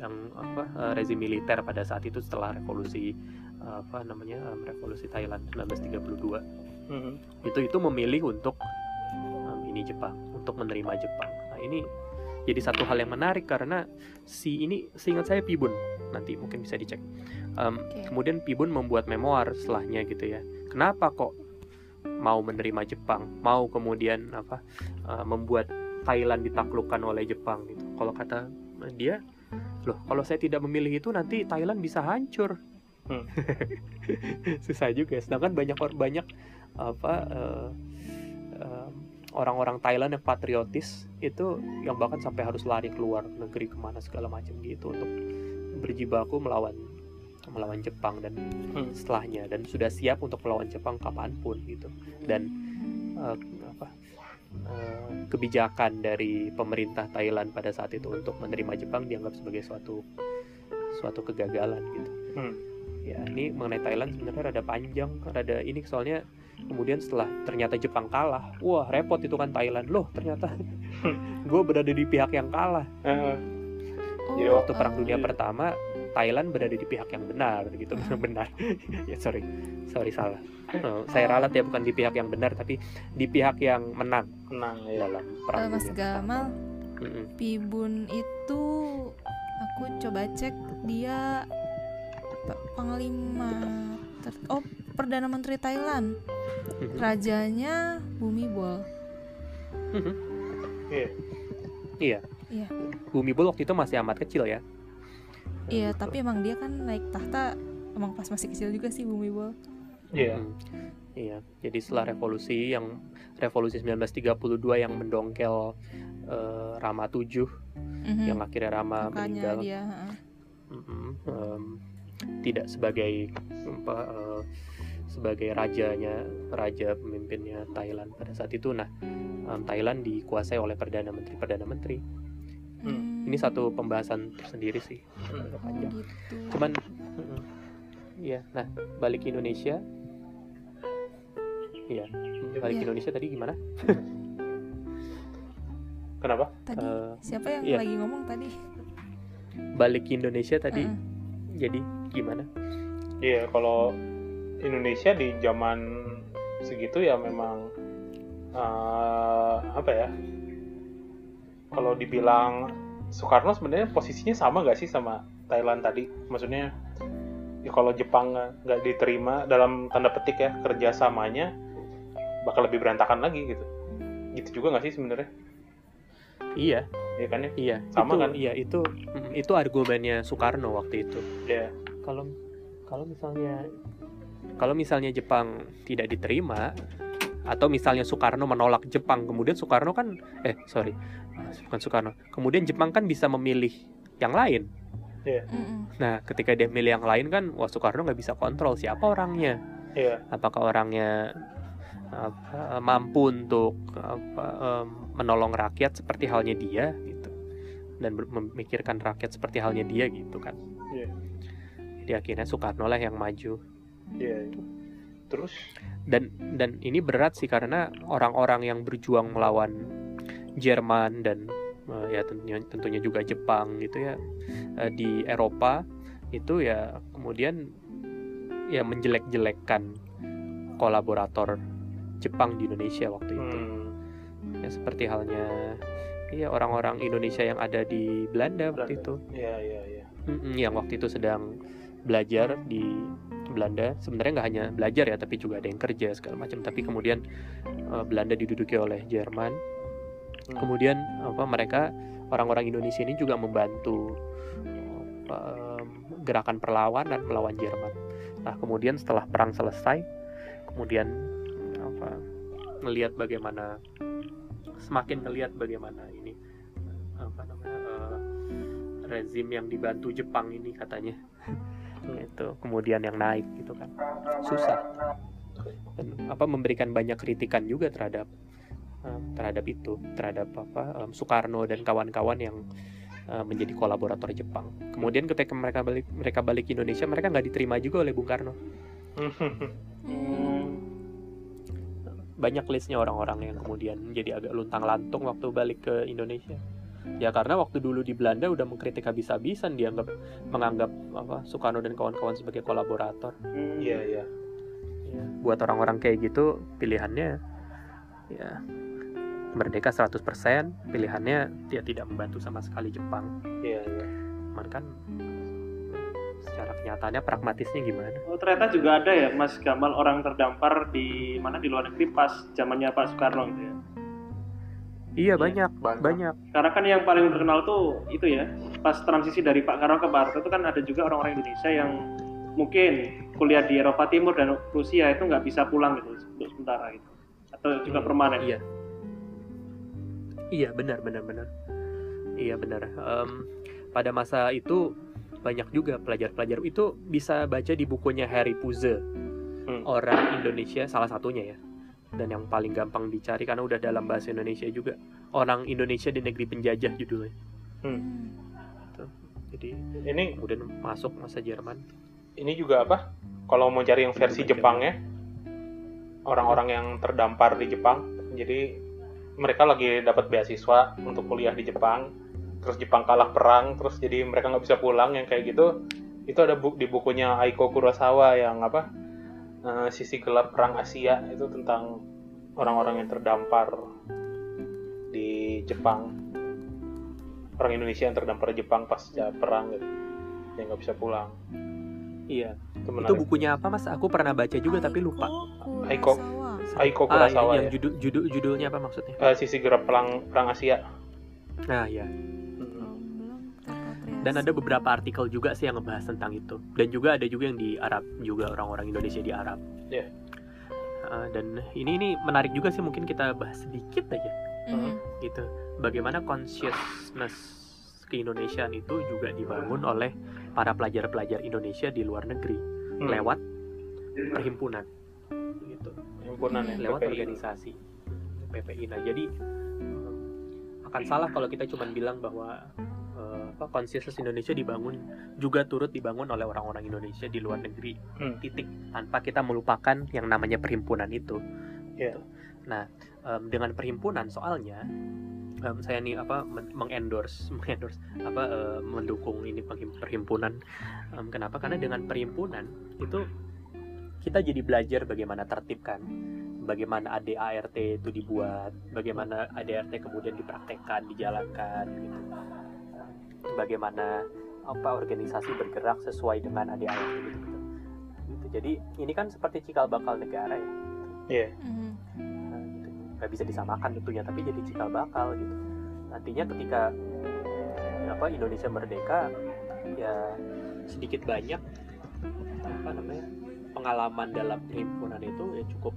yang apa eh, rezim militer pada saat itu setelah revolusi apa namanya em, revolusi Thailand 1932 Mhm. itu itu memilih untuk um, ini Jepang untuk menerima Jepang. Nah ini jadi satu hal yang menarik karena si ini seingat saya Pibun nanti mungkin bisa dicek. Um, Oke. Kemudian Pibun membuat memoir setelahnya gitu ya. Kenapa kok mau menerima Jepang, mau kemudian apa uh, membuat Thailand ditaklukkan oleh Jepang gitu. Kalau kata dia, loh kalau saya tidak memilih itu nanti Thailand bisa hancur. Hmm. Susah juga. Sedangkan banyak banyak apa eh, em, orang-orang Thailand yang patriotis itu yang bahkan sampai harus lari keluar negeri ke mana segala macam gitu untuk berjibaku melawan melawan Jepang dan Hmm. setelahnya dan sudah siap untuk melawan Jepang kapan pun gitu dan eh, apa eh, kebijakan dari pemerintah Thailand pada saat itu untuk menerima Jepang dianggap sebagai suatu suatu kegagalan gitu. Hmm. Ya ini mengenai Thailand sebenarnya rada panjang, rada ini soalnya kemudian setelah ternyata Jepang kalah, wah repot itu kan Thailand. Loh ternyata gue berada di pihak yang kalah. Oh, Jadi waktu Perang eh, Dunia iya. Pertama Thailand berada di pihak yang benar gitu. Benar. Ya sorry. Sorry salah. Eh, saya ralat ya bukan di pihak yang benar tapi di pihak yang menang. Menang ya. dalam perang Mas dunia Gamal, pertama. Pibun itu aku coba cek dia panglima ter- oh perdana menteri Thailand Mhm. rajanya Bumibol Mhm. Iya. iya Iya. Bumibol waktu itu masih amat kecil ya iya tapi emang dia kan naik tahta emang pas masih kecil juga sih Bumibol Iya. Mm. Iya, jadi setelah revolusi yang revolusi 1932 yang mendongkel eh, Rama 7 Mhm. yang akhirnya Rama makanya meninggal dia heeh. Mm-mm, em, tidak sebagai apa, eh, sebagai rajanya raja pemimpinnya Thailand pada saat itu. Nah, em, Thailand dikuasai oleh perdana menteri perdana menteri. Hmm. Ini satu pembahasan tersendiri sih, agak oh, panjang. gitu Cuman, mm-mm. iya. Nah, balik ke Indonesia. Iya, balik ke Iya. Indonesia tadi gimana? Kenapa? tadi Eh, siapa yang iya. lagi ngomong tadi balik ke Indonesia tadi, Heeh. jadi gimana? Iya, kalau Indonesia di zaman segitu ya memang eh, apa ya? Kalau dibilang Soekarno sebenarnya posisinya sama nggak sih sama Thailand tadi? Maksudnya ya kalau Jepang nggak diterima dalam tanda petik ya kerjasamanya bakal lebih berantakan lagi gitu. Gitu juga nggak sih sebenarnya? Iya, Iya kan ya? iya. Sama itu, kan? Iya, itu itu argumennya Soekarno waktu itu. Iya. Kalau kalau misalnya kalau misalnya Jepang tidak diterima atau misalnya Soekarno menolak Jepang kemudian Soekarno kan eh sorry bukan Soekarno kemudian Jepang kan bisa memilih yang lain Mm-mm. nah ketika dia milih yang lain kan wah Soekarno nggak bisa kontrol siapa orangnya Iya. apakah orangnya apa, mampu untuk apa, menolong rakyat seperti halnya dia gitu dan memikirkan rakyat seperti halnya dia gitu kan Iya. Jadi akhirnya Soekarno lah yang maju Iya. Terus dan dan ini berat sih karena orang-orang yang berjuang melawan Jerman dan eh, ya tentunya tentunya juga Jepang gitu ya eh, di Eropa itu ya kemudian ya menjelek-jelekkan kolaborator Jepang di Indonesia waktu itu hmm, ya seperti halnya ya orang-orang Indonesia yang ada di Belanda waktu Belanda. itu iya iya iya. Mm-mm, yang waktu itu sedang belajar di Belanda. Sebenarnya nggak hanya belajar ya tapi juga ada yang kerja segala macam. Tapi kemudian eh, Belanda diduduki oleh Jerman. Hmm. kemudian apa mereka orang-orang Indonesia ini juga membantu apa, em, gerakan perlawanan melawan Jerman. Nah kemudian setelah perang selesai kemudian apa melihat bagaimana semakin melihat bagaimana ini apa namanya eh, rezim yang dibantu Jepang ini katanya itu kemudian yang naik gitu kan. Susah. Dan apa memberikan banyak kritikan juga terhadap eh, terhadap itu terhadap apa em, Soekarno dan kawan-kawan yang eh, menjadi kolaborator Jepang. Kemudian ketika mereka balik mereka balik ke Indonesia mereka nggak diterima juga oleh Bung Karno. Hmm. banyak listnya orang-orang yang kemudian jadi agak luntang lantung waktu balik ke Indonesia ya karena waktu dulu di Belanda udah mengkritik habis-habisan dianggap menganggap apa Soekarno dan kawan-kawan sebagai kolaborator Hmm. Iya iya. Ya, buat orang-orang kayak gitu pilihannya ya merdeka 100% pilihannya dia tidak membantu sama sekali Jepang Iya iya. cuman kan secara kenyataannya pragmatisnya gimana Oh, ternyata juga ada ya Mas Gamal orang terdampar di mana di luar negeri pas zamannya Pak Soekarno gitu ya. Iya banyak banyak. banyak Karena kan yang paling terkenal tuh itu ya, pas transisi dari Pak Karno ke Pak Harto itu kan ada juga orang-orang Indonesia yang mungkin kuliah di Eropa Timur dan Rusia itu nggak bisa pulang gitu untuk sementara gitu. Atau juga Hmm, permanen. iya iya benar benar benar iya benar Em, pada masa itu banyak juga pelajar-pelajar itu bisa baca di bukunya Harry Puze Hmm. orang Indonesia salah satunya ya dan yang paling gampang dicari karena udah dalam bahasa Indonesia juga. Orang Indonesia di negeri penjajah judulnya. Hmm. jadi Ini kemudian masuk masa Jerman. ini juga apa? Kalau mau cari yang versi Jepangnya, orang-orang yang terdampar di Jepang, jadi mereka lagi dapat beasiswa untuk kuliah di Jepang, terus Jepang kalah perang, terus jadi mereka nggak bisa pulang yang kayak gitu. itu ada bu- di bukunya Aiko Kurosawa yang apa eh, sisi gelap perang Asia itu tentang orang-orang yang terdampar di Jepang orang Indonesia yang terdampar di Jepang pasca perang gitu yang nggak bisa pulang Iya. itu Itu bukunya apa mas? Aku pernah baca juga tapi lupa. Aiko. Kurosawa. Aiko Ah, Kurosawa yang ya judul, judul judulnya apa maksudnya? Eh, sisi gelap perang perang Asia Nah ya. Dan ada beberapa artikel juga sih yang ngebahas tentang itu. Dan juga ada juga yang di Arab juga orang-orang Indonesia di Arab. Iya. Uh, dan ini ini menarik juga sih mungkin kita bahas sedikit aja Mhm. gitu. Bagaimana consciousness keindonesiaan itu juga dibangun oleh para pelajar-pelajar Indonesia di luar negeri Hmm. lewat perhimpunan gitu. himpunan ya lewat PPI. organisasi PPI. Nah, jadi akan salah kalau kita cuma bilang bahwa apa consciousness Indonesia dibangun juga turut dibangun oleh orang-orang Indonesia di luar negeri. Hmm. Titik tanpa kita melupakan yang namanya perhimpunan itu. Iya. Nah, em, dengan perhimpunan soalnya em, saya nih apa men- mengendorse mengendorse apa eh, mendukung ini perhimpunan. Em, kenapa? Karena dengan perhimpunan itu kita jadi belajar bagaimana tertib kan bagaimana ADART itu dibuat bagaimana ADART kemudian dipraktekkan dijalankan gitu bagaimana apa organisasi bergerak sesuai dengan ADART gitu, gitu. Gitu. jadi ini kan seperti cikal bakal negara ya Iya. Mhm. Nah, gitu. nggak bisa disamakan tentunya tapi jadi cikal bakal gitu nantinya ketika apa Indonesia merdeka ya sedikit banyak apa namanya pengalaman dalam perhimpunan itu ya cukup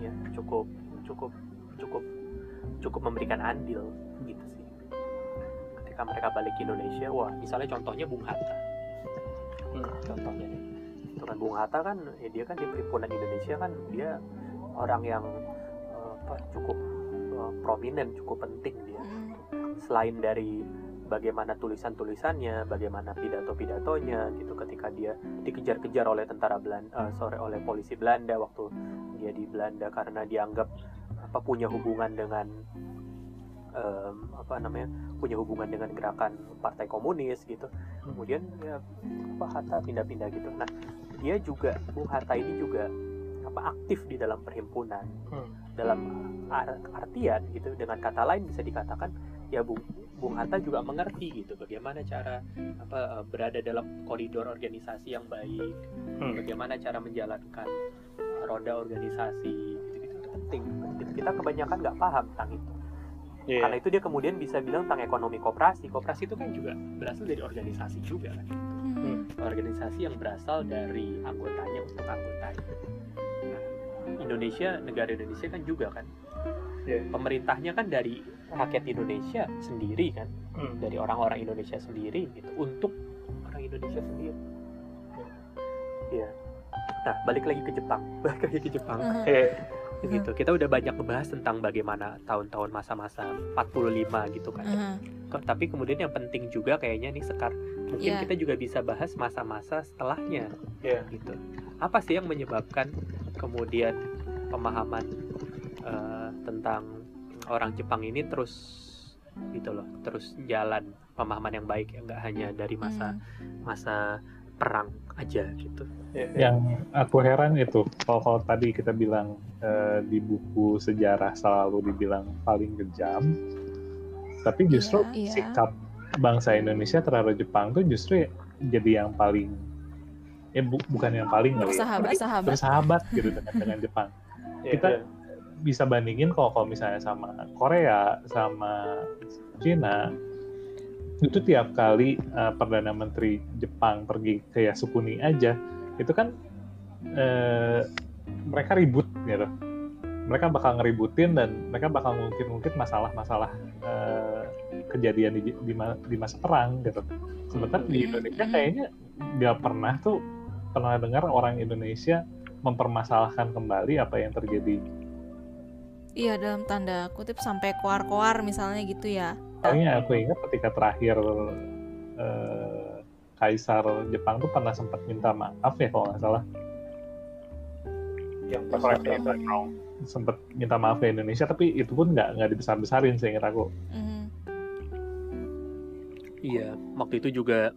ya cukup cukup cukup cukup memberikan andil gitu sih ketika mereka balik ke Indonesia wah misalnya contohnya Bung Hatta Hmm. contohnya nih itu kan Bung Hatta kan ya dia kan di perhimpunan Indonesia kan dia orang yang eh, apa cukup eh, prominent cukup penting dia Mhm. selain dari bagaimana tulisan-tulisannya, bagaimana pidato-pidatonya gitu ketika dia dikejar-kejar oleh tentara Belanda, sorry oleh polisi Belanda waktu dia di Belanda karena dianggap apa punya hubungan dengan em, apa namanya punya hubungan dengan gerakan Partai Komunis gitu. Kemudian ya apa Hatta pindah-pindah gitu. Nah dia juga Bung Hatta ini juga apa aktif di dalam perhimpunan Hmm. dalam ar- artian gitu dengan kata lain bisa dikatakan ya Bung Bung Hatta juga mengerti gitu bagaimana cara apa eh, berada dalam koridor organisasi yang baik Hmm. bagaimana cara menjalankan roda organisasi gitu, gitu itu penting Gitu. kita kebanyakan nggak paham tentang itu Iya. karena itu dia kemudian bisa bilang tentang ekonomi koperasi koperasi itu kan juga berasal dari organisasi juga kan Mhm. organisasi yang berasal dari anggotanya untuk anggotanya. Nah, Indonesia, negara Indonesia kan juga kan, Iya. pemerintahnya kan dari rakyat Indonesia sendiri kan, Hmm. dari orang-orang Indonesia sendiri gitu, untuk orang Indonesia sendiri. Iya. Nah, balik lagi ke Jepang, balik lagi ke Jepang. Mhm. Iya. Gitu. Kita udah banyak ngebahas tentang bagaimana tahun-tahun masa-masa 45 gitu kan. Mhm. Kok- Tapi kemudian yang penting juga kayaknya nih Sekar, mungkin Iya. kita juga bisa bahas masa-masa setelahnya Iya. gitu. Apa sih yang menyebabkan kemudian pemahaman eh, tentang orang Jepang ini terus gitu loh, terus jalan pemahaman yang baik ya nggak hanya dari masa Mhm. masa perang aja gitu. Iya. Yang aku heran itu, kalau, kalau tadi kita bilang eh, di buku sejarah selalu dibilang paling kejam, tapi justru Iya, iya. sikap bangsa Indonesia terhadap Jepang tuh justru jadi yang paling, ya bu- bukan yang paling ya, Bersahabat, sahabat. bersahabat gitu dengan dengan Jepang. Iya. Kita bisa bandingin kalau kalau misalnya sama Korea, sama Cina, itu tiap kali uh, perdana menteri Jepang pergi ke Yasukuni aja, itu kan eh, mereka ribut gitu. Mereka bakal ngeributin dan mereka bakal ngungkit-ngungkit masalah-masalah eh, kejadian di, di, di masa perang gitu. Sementara di Hmm. Indonesia Hmm. kayaknya nggak pernah tuh pernah dengar orang Indonesia mempermasalahkan kembali apa yang terjadi. Iya dalam tanda kutip sampai koar-koar misalnya gitu ya. Soalnya aku ingat ketika terakhir eh, Kaisar Jepang tuh pernah sempat minta maaf ya kalau nggak salah yang pas sempat minta maaf ke Indonesia tapi itu pun nggak nggak dibesar-besarin seingat aku. Mhm. Iya, waktu itu juga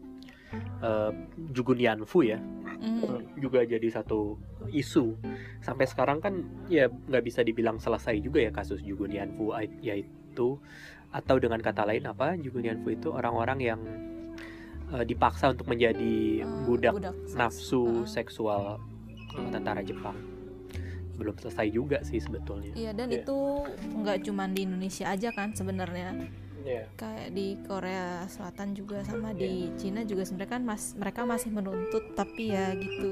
eh, Jugunyanfu ya Mm. juga jadi satu isu sampai sekarang kan ya nggak bisa dibilang selesai juga ya kasus Jugunyanfu ai- yaitu atau dengan kata lain apa Jugunyanfu itu orang-orang yang eh, dipaksa untuk menjadi Eh, budak seks. nafsu Uh, seksual tentara Jepang belum selesai juga sih sebetulnya Iya dan Iya. itu nggak cuma di Indonesia aja kan sebenarnya Iya. kayak di Korea Selatan juga sama Iya. di Cina juga sebenarnya kan mas mereka masih menuntut tapi ya gitu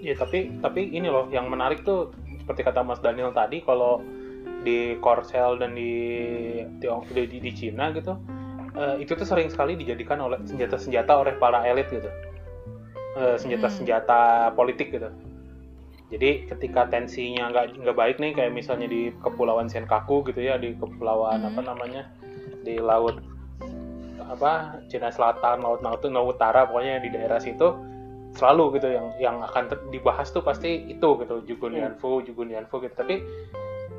Ya tapi tapi ini loh yang menarik tuh seperti kata Mas Daniel tadi kalau di Korsel dan di Tiong di, di, di Cina gitu eh, itu tuh sering sekali dijadikan oleh senjata-senjata oleh para elit gitu. Eh, senjata-senjata politik gitu. Jadi ketika tensinya nggak nggak baik nih kayak misalnya di kepulauan Senkaku gitu ya di kepulauan Hmm. apa namanya di laut apa Cina Selatan laut Natuna Utara pokoknya di daerah situ selalu gitu yang yang akan ter- dibahas tuh pasti itu gitu Jugunyanfu Jugunyanfu gitu. Tapi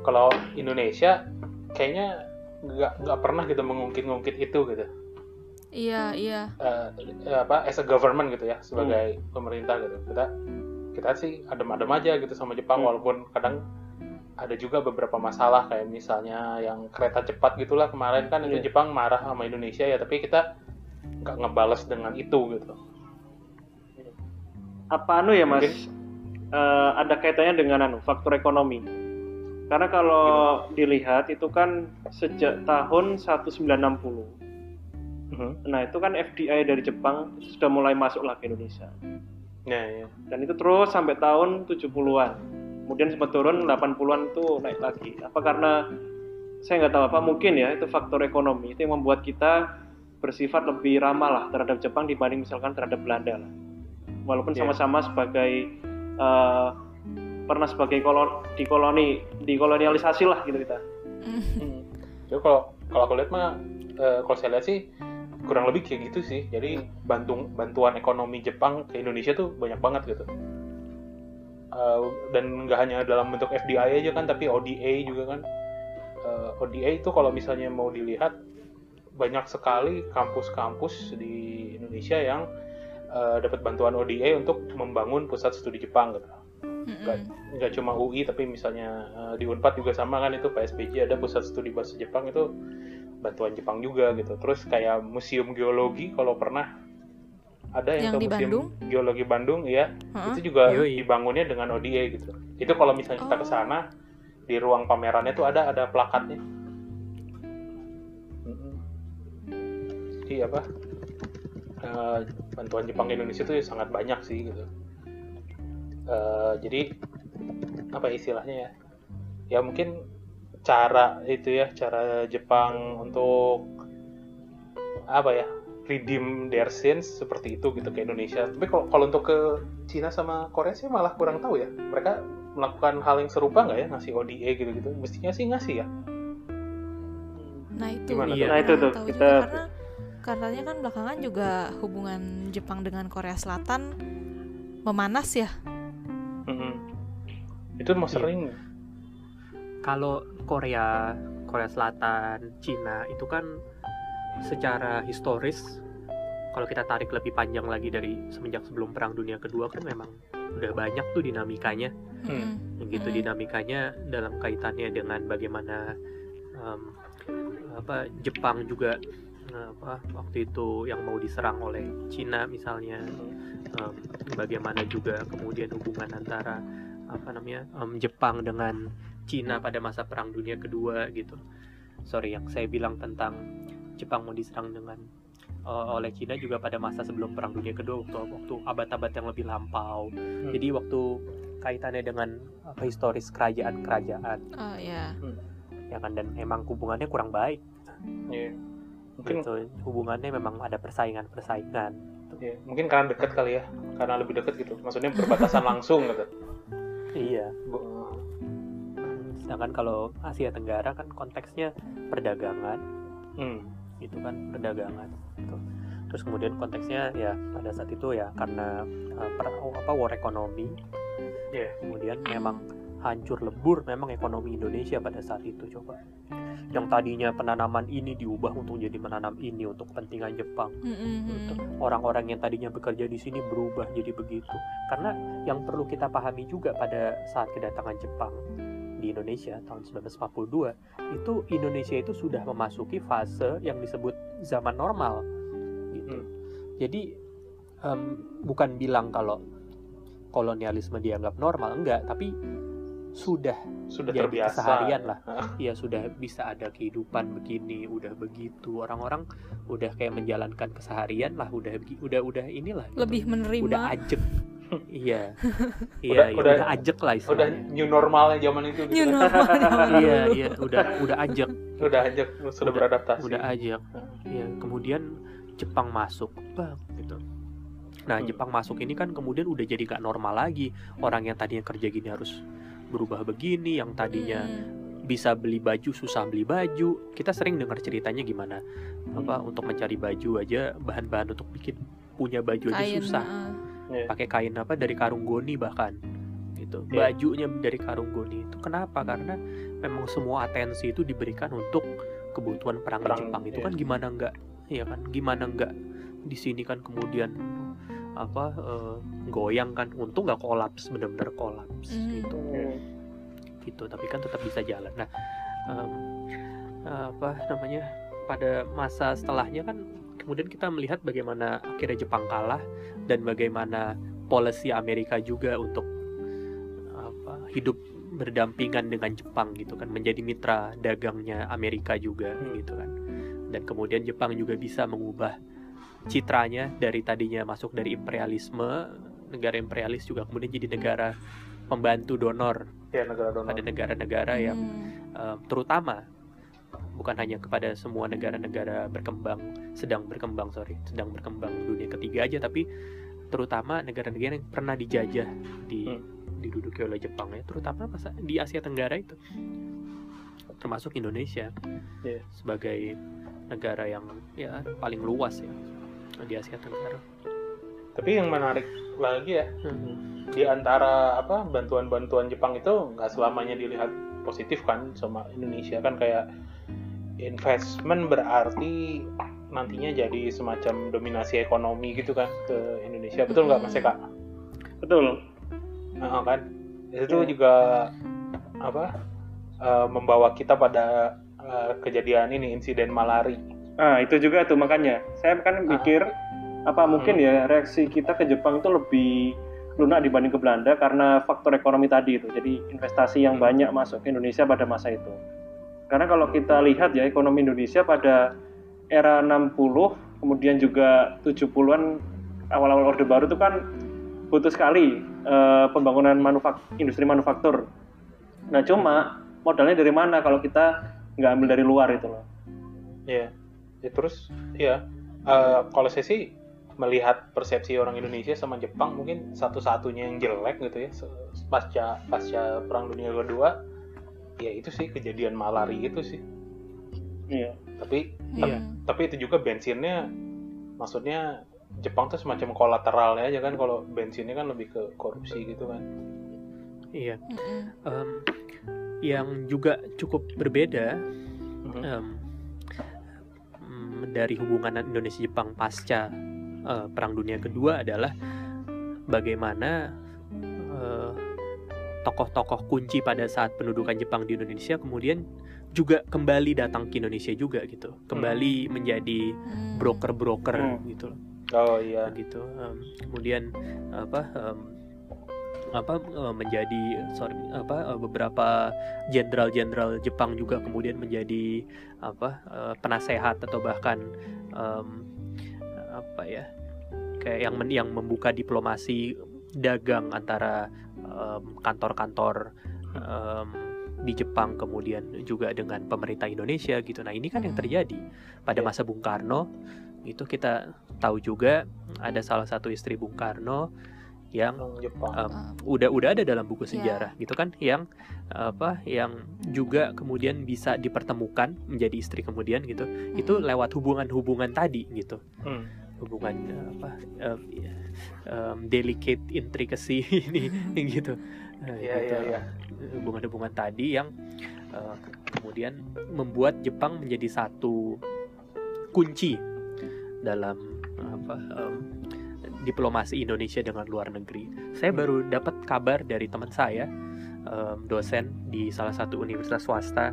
kalau Indonesia kayaknya nggak nggak pernah gitu mengungkit-ungkit itu gitu. Iya iya. Eh, eh, apa as a government gitu ya sebagai pemerintah gitu. Kita kita sih adem-adem aja gitu sama Jepang Hmm. walaupun kadang ada juga beberapa masalah kayak misalnya yang kereta cepat gitulah. Kemarin kan itu Iya. Jepang marah sama Indonesia ya tapi kita nggak ngebales dengan itu gitu. Apa anu ya mas? Mungkin. Eh, ada kaitannya dengan anu faktor ekonomi karena kalau dilihat itu kan sejak tahun 1960 Mhm. nah itu kan FDI dari Jepang sudah mulai masuk lah ke Indonesia. Ya ya. Dan itu terus sampai tahun 70-an kemudian sempat turun 80-an itu naik lagi. Apa karena saya nggak tahu apa mungkin ya itu faktor ekonomi itu yang membuat kita bersifat lebih ramah lah terhadap Jepang dibanding misalkan terhadap Belanda lah. Walaupun Iya. sama-sama sebagai eh, pernah sebagai kolon di koloni dikolonialisasi lah gitu kita Mm. Jadi kalau kalau aku lihat mah eh, kalau saya lihat sih kurang lebih kayak gitu sih. Jadi bantu bantuan ekonomi Jepang ke Indonesia tuh banyak banget gitu. Eh, dan nggak hanya dalam bentuk FDI aja kan, tapi ODA juga kan. Eh, ODA itu kalau misalnya mau dilihat banyak sekali kampus-kampus di Indonesia yang eh, dapat bantuan ODA untuk membangun pusat studi Jepang gitu nggak nggak cuma UI tapi misalnya eh, di Unpad juga sama kan itu PSBJ ada pusat studi bahasa Jepang itu bantuan Jepang juga gitu terus kayak museum geologi kalau pernah ada yang, Yang ke di museum Bandung? geologi Bandung ya Hah? itu juga Yoi. dibangunnya dengan ODA gitu itu kalau misalnya kita Oh. ke sana di ruang pamerannya tuh ada ada plakatnya jadi apa eh, bantuan Jepang ke Indonesia tuh sangat banyak sih gitu Eh, jadi apa istilahnya ya? Ya mungkin cara itu ya cara Jepang untuk apa ya redeem their sins seperti itu gitu ke Indonesia. Tapi kalau kalau untuk ke Cina sama Korea sih malah kurang tahu ya. Mereka melakukan hal yang serupa nggak ya? Ngasih ODA gitu gitu mestinya sih ngasih ya. Nah itu Gimana tuh? kurang Nah, itu tuh, tahu kita- juga karena katanya kan belakangan juga hubungan Jepang dengan Korea Selatan memanas ya. Itu mau Iya. sering kalau Korea Korea Selatan Cina itu kan secara historis kalau kita tarik lebih panjang lagi dari semenjak sebelum perang dunia kedua kan memang udah banyak tuh dinamikanya Mm-mm. yang gitu Mm. dinamikanya dalam kaitannya dengan bagaimana em, apa Jepang juga apa waktu itu yang mau diserang oleh Cina misalnya em, bagaimana juga kemudian hubungan antara apa namanya em, Jepang dengan Cina pada masa perang dunia kedua gitu. Sorry yang saya bilang tentang Jepang mau diserang dengan eh, oleh Cina juga pada masa sebelum perang dunia kedua waktu waktu abad-abad yang lebih lampau. Jadi waktu kaitannya dengan apa historis kerajaan-kerajaan. Oh ya. ya kan dan emang hubungannya kurang baik. Iya. mungkin gitu. Hubungannya memang ada persaingan-persaingan. Ya, mungkin karena dekat kali ya. Karena lebih dekat gitu. Maksudnya berbatasan langsung gitu iya Bu- sedangkan kalau Asia Tenggara kan konteksnya perdagangan hmm. gitu kan perdagangan gitu. terus kemudian konteksnya ya pada saat itu ya karena uh, per- apa war ekonomi Iya. kemudian memang hancur lebur memang ekonomi Indonesia pada saat itu coba yang tadinya penanaman ini diubah untuk jadi menanam ini untuk kepentingan Jepang Gitu. Mm-mm. orang-orang yang tadinya bekerja di sini berubah jadi begitu karena yang perlu kita pahami juga pada saat kedatangan Jepang di Indonesia tahun 1942 itu Indonesia itu sudah memasuki fase yang disebut zaman normal gitu Hmm. jadi em, bukan bilang kalau kolonialisme dianggap normal enggak tapi sudah Sudah jadi terbiasa. keseharian lah. Ya sudah bisa ada kehidupan begini udah begitu. Orang-orang udah kayak menjalankan keseharian lah udah udah udah inilah gitu. lebih menerima. Udah ajek iya. Udah- iya iya, udah- udah ajek lah Udah istilahnya new normalnya zaman itu gitu new kan. normal zaman iya iya udah udah ajek Udah aja sudah Udah- beradaptasi. udah ajak ya kemudian Jepang masuk. Bang gitu. Nah Hmm. Jepang masuk ini kan kemudian udah jadi gak normal lagi. Orang yang tadinya kerja gini harus berubah begini yang tadinya Mm. bisa beli baju susah beli baju. Kita sering dengar ceritanya gimana? Apa untuk mencari baju aja bahan-bahan untuk bikin punya baju aja kain susah. uh, pakai kain apa dari karung goni bahkan gitu. Iya. bajunya dari karung goni itu. Kenapa? Karena memang semua atensi itu diberikan untuk kebutuhan perang, Perang, Jepang itu iya. kan gimana enggak ya kan? Gimana enggak di sini kan kemudian apa eh, goyang kan. Untung nggak kolaps benar-benar kolaps Hmm. gitu. Gitu tapi kan tetap bisa jalan. Nah em, apa namanya pada masa setelahnya kan kemudian kita melihat bagaimana akhirnya Jepang kalah dan bagaimana policy Amerika juga untuk apa hidup berdampingan dengan Jepang gitu kan. Menjadi mitra dagangnya Amerika juga gitu kan. Dan kemudian Jepang juga bisa mengubah citranya dari tadinya masuk dari imperialisme negara imperialis juga kemudian jadi negara pembantu donor Ya negara donor. pada negara-negara yang Hmm. um, terutama bukan hanya kepada semua negara-negara berkembang sedang berkembang sorry sedang berkembang dunia ketiga aja tapi terutama negara-negara yang pernah dijajah di Hmm. diduduki oleh Jepang ya terutama pas di Asia Tenggara itu termasuk Indonesia Iya. sebagai negara yang ya paling luas ya di Asia Tenggara. Tapi yang menarik lagi ya Hmm. di antara apa bantuan-bantuan Jepang itu nggak selamanya dilihat positif kan sama Indonesia kan kayak investment berarti nantinya jadi semacam dominasi ekonomi gitu kan ke Indonesia betul nggak Mas Eka? Betul. Nah, kan itu Iya. juga apa eh, membawa kita pada eh, kejadian ini insiden malari. Ah, itu juga tuh makanya. Saya kan mikir apa mungkin ya reaksi kita ke Jepang itu lebih lunak dibanding ke Belanda karena faktor ekonomi tadi itu. Jadi investasi yang Hmm. banyak masuk ke Indonesia pada masa itu. Karena kalau kita lihat ya ekonomi Indonesia pada era 60 kemudian juga 70-an awal-awal Orde Baru itu kan butuh sekali eh, pembangunan manufak industri manufaktur. Nah, cuma modalnya dari mana kalau kita nggak ambil dari luar itu loh. Ya, ya terus ya eh, kalau saya sih melihat persepsi orang Indonesia sama Jepang mungkin satu-satunya yang jelek gitu ya pasca pasca perang dunia kedua ya itu sih kejadian malari itu sih Iya. tapi Iya. tapi itu juga bensinnya maksudnya Jepang tuh semacam kolateralnya aja kan kalau bensinnya kan lebih ke korupsi gitu kan Iya. Em, yang juga cukup berbeda Mhm. em, mm, dari hubungan Indonesia Jepang pasca eh, Perang Dunia Kedua adalah bagaimana eh, tokoh-tokoh kunci pada saat pendudukan Jepang di Indonesia kemudian juga kembali datang ke Indonesia juga gitu kembali menjadi Hmm. broker-broker Hmm. gitu loh oh iya gitu Em, kemudian apa em, apa eh, menjadi sorry apa eh, beberapa jenderal-jenderal Jepang juga kemudian menjadi apa eh, penasehat atau bahkan em, apa ya kayak yang men- yang membuka diplomasi dagang antara kantor-kantor em, di Jepang kemudian juga dengan pemerintah Indonesia gitu. Nah ini kan yang Hmm. terjadi pada Iya. masa Bung Karno itu kita tahu juga ada salah satu istri Bung Karno yang Jepang Ah, udah udah ada dalam buku Iya. sejarah gitu kan yang apa yang juga kemudian bisa dipertemukan menjadi istri kemudian gitu itu mm-mm. lewat hubungan-hubungan tadi gitu Hmm. hubungan apa um, um, delicate intricacy ini gitu Iya, gitu. iya, iya. hubungan-hubungan tadi yang uh, kemudian membuat Jepang menjadi satu kunci dalam apa um, diplomasi Indonesia dengan luar negeri. Saya baru dapat kabar dari teman saya um, dosen di salah satu universitas swasta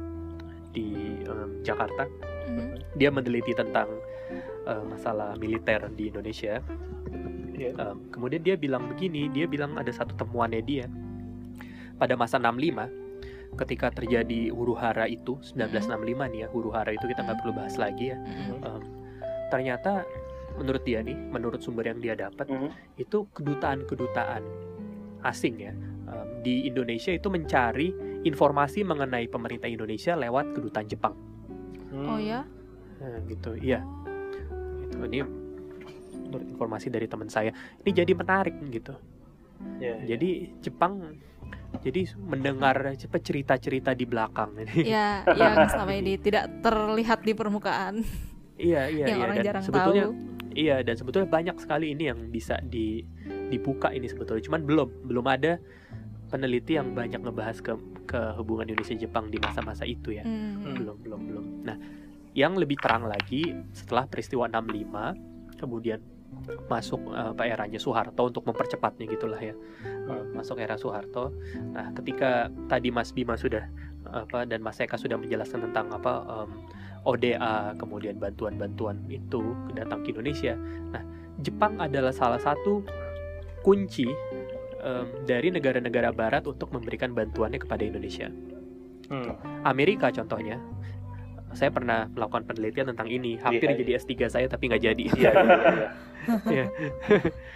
di um, Jakarta. Mhm. Dia meneliti tentang uh, masalah militer di Indonesia. Um, kemudian dia bilang begini, dia bilang ada satu temuannya dia pada masa 65 ketika terjadi huru hara itu 1965 nih ya huru hara itu kita nggak perlu bahas lagi ya. Um, ternyata menurut dia nih menurut sumber yang dia dapat Mhm. itu kedutaan-kedutaan asing ya um, di Indonesia itu mencari informasi mengenai pemerintah Indonesia lewat kedutaan Jepang Oh ya? Nah, gitu iya itu ini menurut informasi dari teman saya ini jadi menarik gitu Iya, iya. jadi Jepang jadi mendengar apa, cerita-cerita di belakang ini Ya, yang selama ini tidak terlihat di permukaan, iya iya yang iya orang dan jarang sebetulnya tahu. Iya dan sebetulnya banyak sekali ini yang bisa di dibuka ini sebetulnya. Cuman belum belum ada peneliti yang banyak ngebahas ke ke hubungan Indonesia Jepang di masa-masa itu ya. Mhm. belum belum belum. Nah yang lebih terang lagi setelah peristiwa 65 kemudian masuk apa eranya Soeharto untuk mempercepatnya gitulah ya. Eh, masuk era Soeharto. Nah ketika tadi Mas Bima sudah apa dan Mas Eka sudah menjelaskan tentang apa em, ODA kemudian bantuan-bantuan itu datang ke Indonesia nah Jepang adalah salah satu kunci em, dari negara-negara Barat untuk memberikan bantuannya kepada Indonesia Hmm. Amerika contohnya saya pernah melakukan penelitian tentang ini hampir Iya, jadi S3 saya tapi nggak jadi Iya, iya, iya. Iya.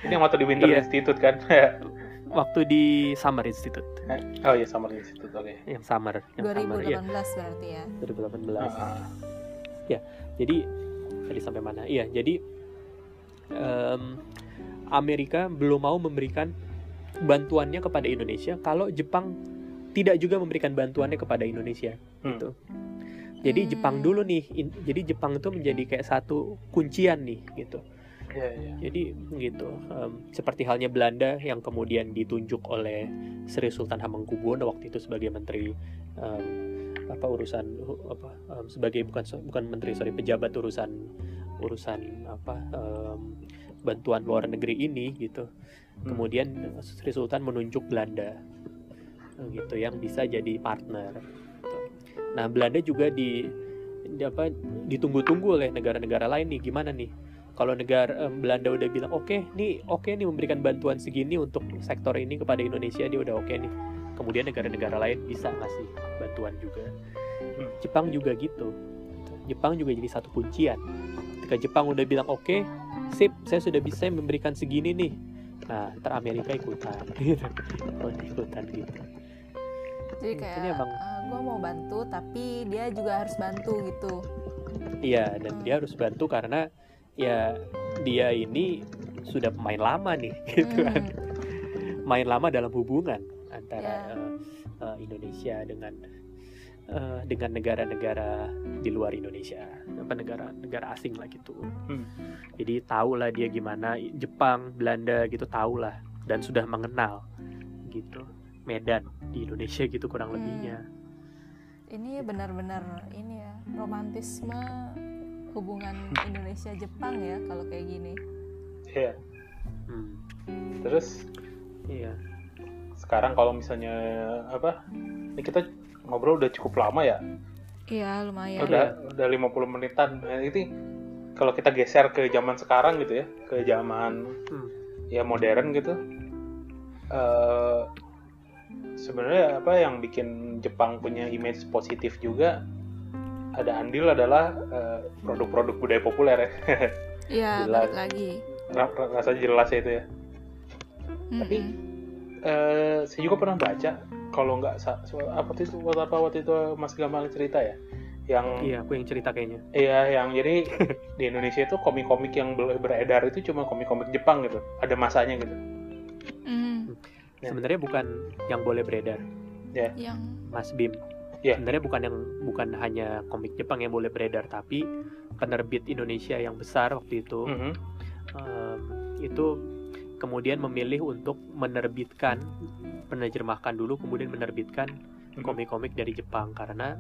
Ini yang waktu di Winter Iya. Institute kan? waktu di Summer Institute oh iya, Summer Institute, oke. yang Summer yang Summer ya 2018 berarti ya. 2018 Ah, jadi tadi sampai mana iya jadi em, Amerika belum mau memberikan bantuannya kepada Indonesia kalau Jepang tidak juga memberikan bantuannya kepada Indonesia Hmm. gitu jadi Hmm. Jepang dulu nih in- jadi Jepang itu menjadi kayak satu kuncian nih gitu Iya, iya. Jadi gitu, em, seperti halnya Belanda yang kemudian ditunjuk oleh Sri Sultan Hamengkubuwono waktu itu sebagai menteri em, apa urusan apa em, sebagai bukan bukan menteri sorry pejabat urusan urusan apa em, bantuan luar negeri ini gitu. Hmm. Kemudian Sri Sultan menunjuk Belanda gitu yang bisa jadi partner. gitu. Nah Belanda juga di, di apa ditunggu-tunggu oleh negara-negara lain nih gimana nih kalau negara em, Belanda udah bilang oke nih oke nih memberikan bantuan segini untuk sektor ini kepada Indonesia dia udah oke nih. Kemudian negara-negara lain bisa ngasih bantuan juga. Hmm. Jepang juga gitu. Jepang juga jadi satu kuncian. Ketika Jepang udah bilang oke sip saya sudah bisa memberikan segini nih. Nah ntar Amerika ikutan. Gitu Oh, ikutan gitu. Jadi Hmm, kayak ini emang- gue mau bantu tapi dia juga harus bantu gitu. Iya, dan dia harus bantu karena ya dia ini sudah pemain lama nih, gitu kan. Mhm. Main lama dalam hubungan antara Ya. eh, eh, Indonesia dengan eh, dengan negara-negara di luar Indonesia, apa negara-negara asing lah gitu. Hmm. Jadi tahulah dia gimana Jepang, Belanda gitu tahulah dan sudah mengenal gitu Medan di Indonesia gitu kurang Hmm. lebihnya. Ini benar-benar ini ya romantisme hubungan Indonesia Jepang ya kalau kayak gini. Iya. Hmm, Terus iya. sekarang kalau misalnya apa? Ini kita ngobrol udah cukup lama ya. Iya lumayan. Udah udah 50 menitan. Nah, ini kalau kita geser ke zaman sekarang gitu ya, ke zaman Hmm. ya modern gitu. eh sebenarnya apa yang bikin Jepang punya image positif juga ada andil adalah eh, produk-produk budaya populer ya. Iya Jelas. balik lagi. Ra- ra- Rasanya jelas ya itu ya. Tapi, Mm-mm. eh saya juga pernah baca kalau nggak apa itu waktu apa waktu itu Mas Gamal cerita ya yang Iya, aku yang cerita kayaknya. iya yang jadi di Indonesia itu komik-komik yang ber- beredar itu cuma komik-komik Jepang gitu ada masanya gitu Mm, Ya. Sebenarnya bukan yang boleh beredar, yang Mas Bim. Iya. Sebenarnya bukan yang bukan hanya komik Jepang yang boleh beredar, tapi penerbit Indonesia yang besar waktu itu Mhm. em, itu kemudian memilih untuk menerbitkan menerjemahkan dulu kemudian menerbitkan Mhm. komik-komik dari Jepang karena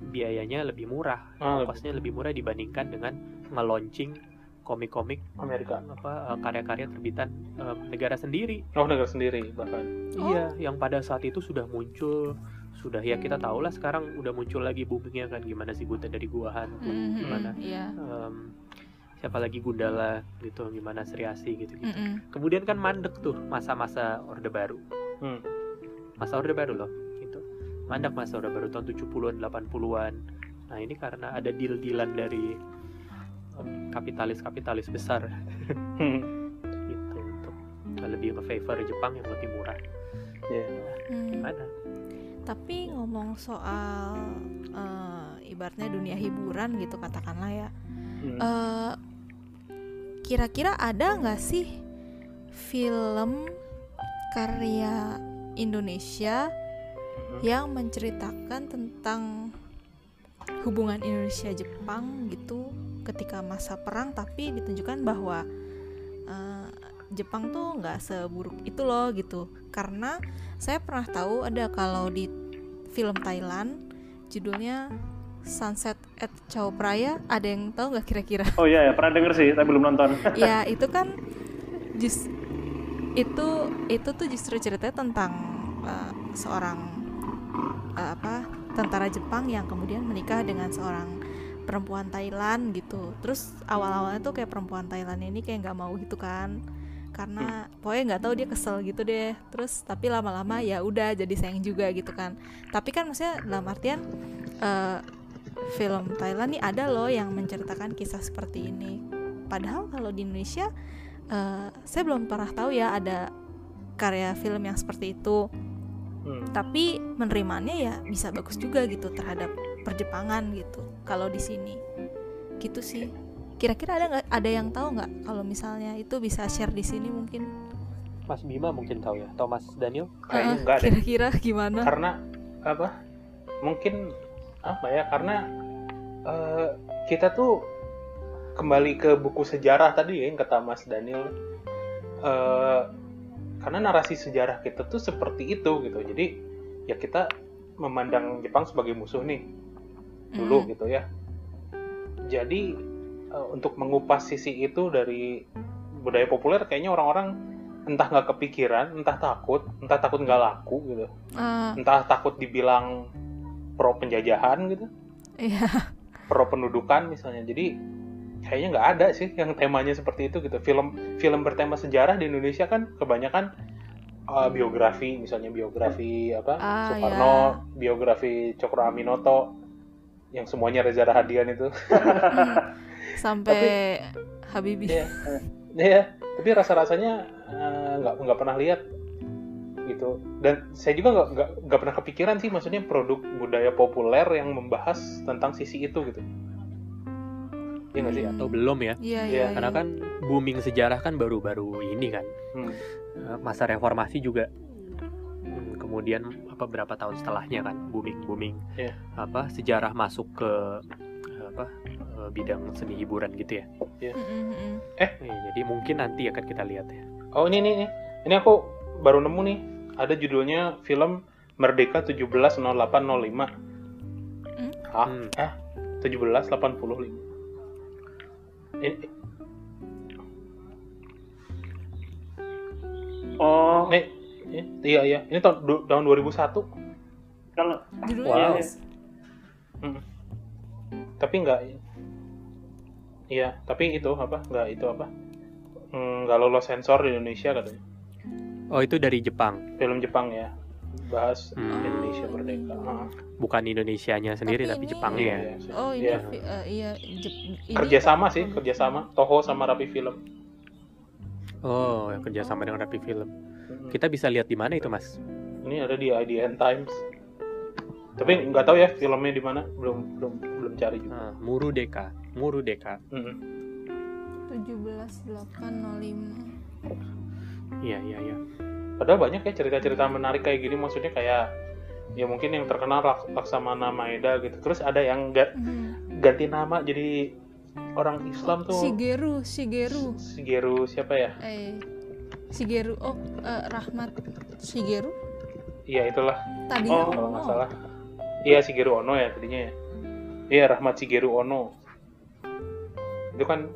biayanya lebih murah Ah, lebih- kosnya lebih murah dibandingkan dengan nge-launching komik-komik Amerika apa eh, karya-karya terbitan em, negara sendiri oh negara sendiri bahkan Oh. iya yang pada saat itu sudah muncul sudah ya kita tahu lah sekarang udah muncul lagi boomingnya kan gimana sih Buta dari Gua Hantu Mhm, gimana Iya. em, siapa lagi Gundala gitu gimana Sri Asi gitu gitu Mm-mm. kemudian kan mandek tuh masa-masa Orde Baru Hmm. masa Orde Baru loh gitu mandek masa Orde Baru tahun 70-an 80-an nah ini karena ada deal-dealan dari kapitalis-kapitalis besar Hmm. gitu untuk lebih nge-favor Jepang yang lebih murah Hmm. gimana Tapi ngomong soal eh, ibaratnya dunia hiburan gitu katakanlah ya. Hmm. eh, Kira-kira ada nggak sih film karya Indonesia Hmm. yang menceritakan tentang hubungan Indonesia Jepang gitu ketika masa perang tapi ditunjukkan bahwa eh, Jepang tuh nggak seburuk itu loh gitu karena saya pernah tahu ada kalau di film Thailand judulnya Sunset at Chao Phraya ada yang tahu nggak kira-kira? Oh iya ya, pernah denger sih, tapi belum nonton. ya itu kan jus itu itu tuh justru ceritanya tentang uh, seorang uh, apa tentara Jepang yang kemudian menikah dengan seorang perempuan Thailand gitu. Terus awal-awalnya tuh kayak perempuan Thailand ini kayak nggak mau gitu kan karena pokoknya nggak tahu dia kesel gitu deh. Terus tapi lama-lama ya udah jadi sayang juga gitu kan. Tapi kan maksudnya dalam artian uh, film Thailand nih ada loh yang menceritakan kisah seperti ini. Padahal kalau di Indonesia eh, saya belum pernah tahu ya ada karya film yang seperti itu. Hmm. tapi menerimanya ya bisa bagus juga gitu terhadap perjepangan gitu kalau di sini. Gitu sih kira-kira ada nggak ada yang tahu nggak kalau misalnya itu bisa share di sini mungkin? Mas Bima mungkin tahu ya Thomas Daniel? Kayaknya Eh, enggak deh. kira-kira gimana? Karena apa mungkin apa ya karena eh, kita tuh kembali ke buku sejarah tadi ya yang kata Mas Daniel. Eh, karena narasi sejarah kita tuh seperti itu gitu. Jadi ya kita memandang Jepang sebagai musuh nih dulu Mm. gitu ya. Jadi eh, untuk mengupas sisi itu dari budaya populer kayaknya orang-orang entah nggak kepikiran entah takut entah takut nggak laku gitu Eh, entah takut dibilang pro penjajahan gitu, iya pro pendudukan misalnya. Jadi kayaknya nggak ada sih yang temanya seperti itu gitu. Film film bertema sejarah di Indonesia kan kebanyakan uh, biografi, misalnya biografi apa Ah, Soekarno, biografi Cokro Aminoto, yang semuanya Reza Rahadian itu. Hmm. sampai Habibie Iya, Iya, tapi rasa-rasanya uh, nggak nggak pernah lihat gitu. Dan saya juga nggak nggak nggak pernah kepikiran sih, maksudnya produk budaya populer yang membahas tentang sisi itu gitu. Iya nggak sih? Hmm. atau belum ya iya Iya, iya karena iya. kan booming sejarah kan baru-baru ini kan Hmm. Eh, masa reformasi juga Hmm, kemudian apa berapa tahun setelahnya kan booming booming Iya. apa sejarah masuk ke eh, apa eh, bidang seni hiburan gitu ya Mm, mm, mm. Eh, jadi mungkin nanti akan kita lihat ya Oh ini nih, nih. ini aku baru nemu nih. Ada judulnya film Merdeka 170805. Hmm? Hah? Hmm. Eh? 1785. Ini, Oh, ini, ini iya iya. Ini tahun tahun 2001. kalau judulnya Wow. Hmm. Tapi enggak Iya, tapi itu apa? Enggak itu apa? Hmm, Nggak lolos sensor di Indonesia katanya. oh itu dari Jepang Film Jepang ya. Bahas Hmm. Indonesia merdeka. Ah. bukan Indonesianya sendiri tapi, ini- Jepangnya ya Iya, iya. oh ini Iya. vi- eh, iya Jep- ini kerjasama sih Hmm. kerjasama Toho sama Rapi Film oh yang kerjasama dengan Rapi Film kita bisa lihat di mana itu mas ini ada di IDN Times tapi nggak tahu ya filmnya di mana belum belum belum cari juga. Nah, Muru Deka Muru Deka Mm-mm. 17805 iya iya iya. Padahal banyak ya cerita-cerita menarik kayak gini maksudnya kayak ya mungkin yang terkenal Lak- Laksamana Maeda gitu. Terus ada yang ga- Mhm. ganti nama jadi orang Islam tuh. Shigeru Shigeru. Shigeru siapa ya? Eh Shigeru oh eh, Rahmat Shigeru? Iya itulah. Tadinya oh kalau nggak salah iya Shigeru Ono ya tadinya ya. Iya Rahmat Shigeru Ono. Itu kan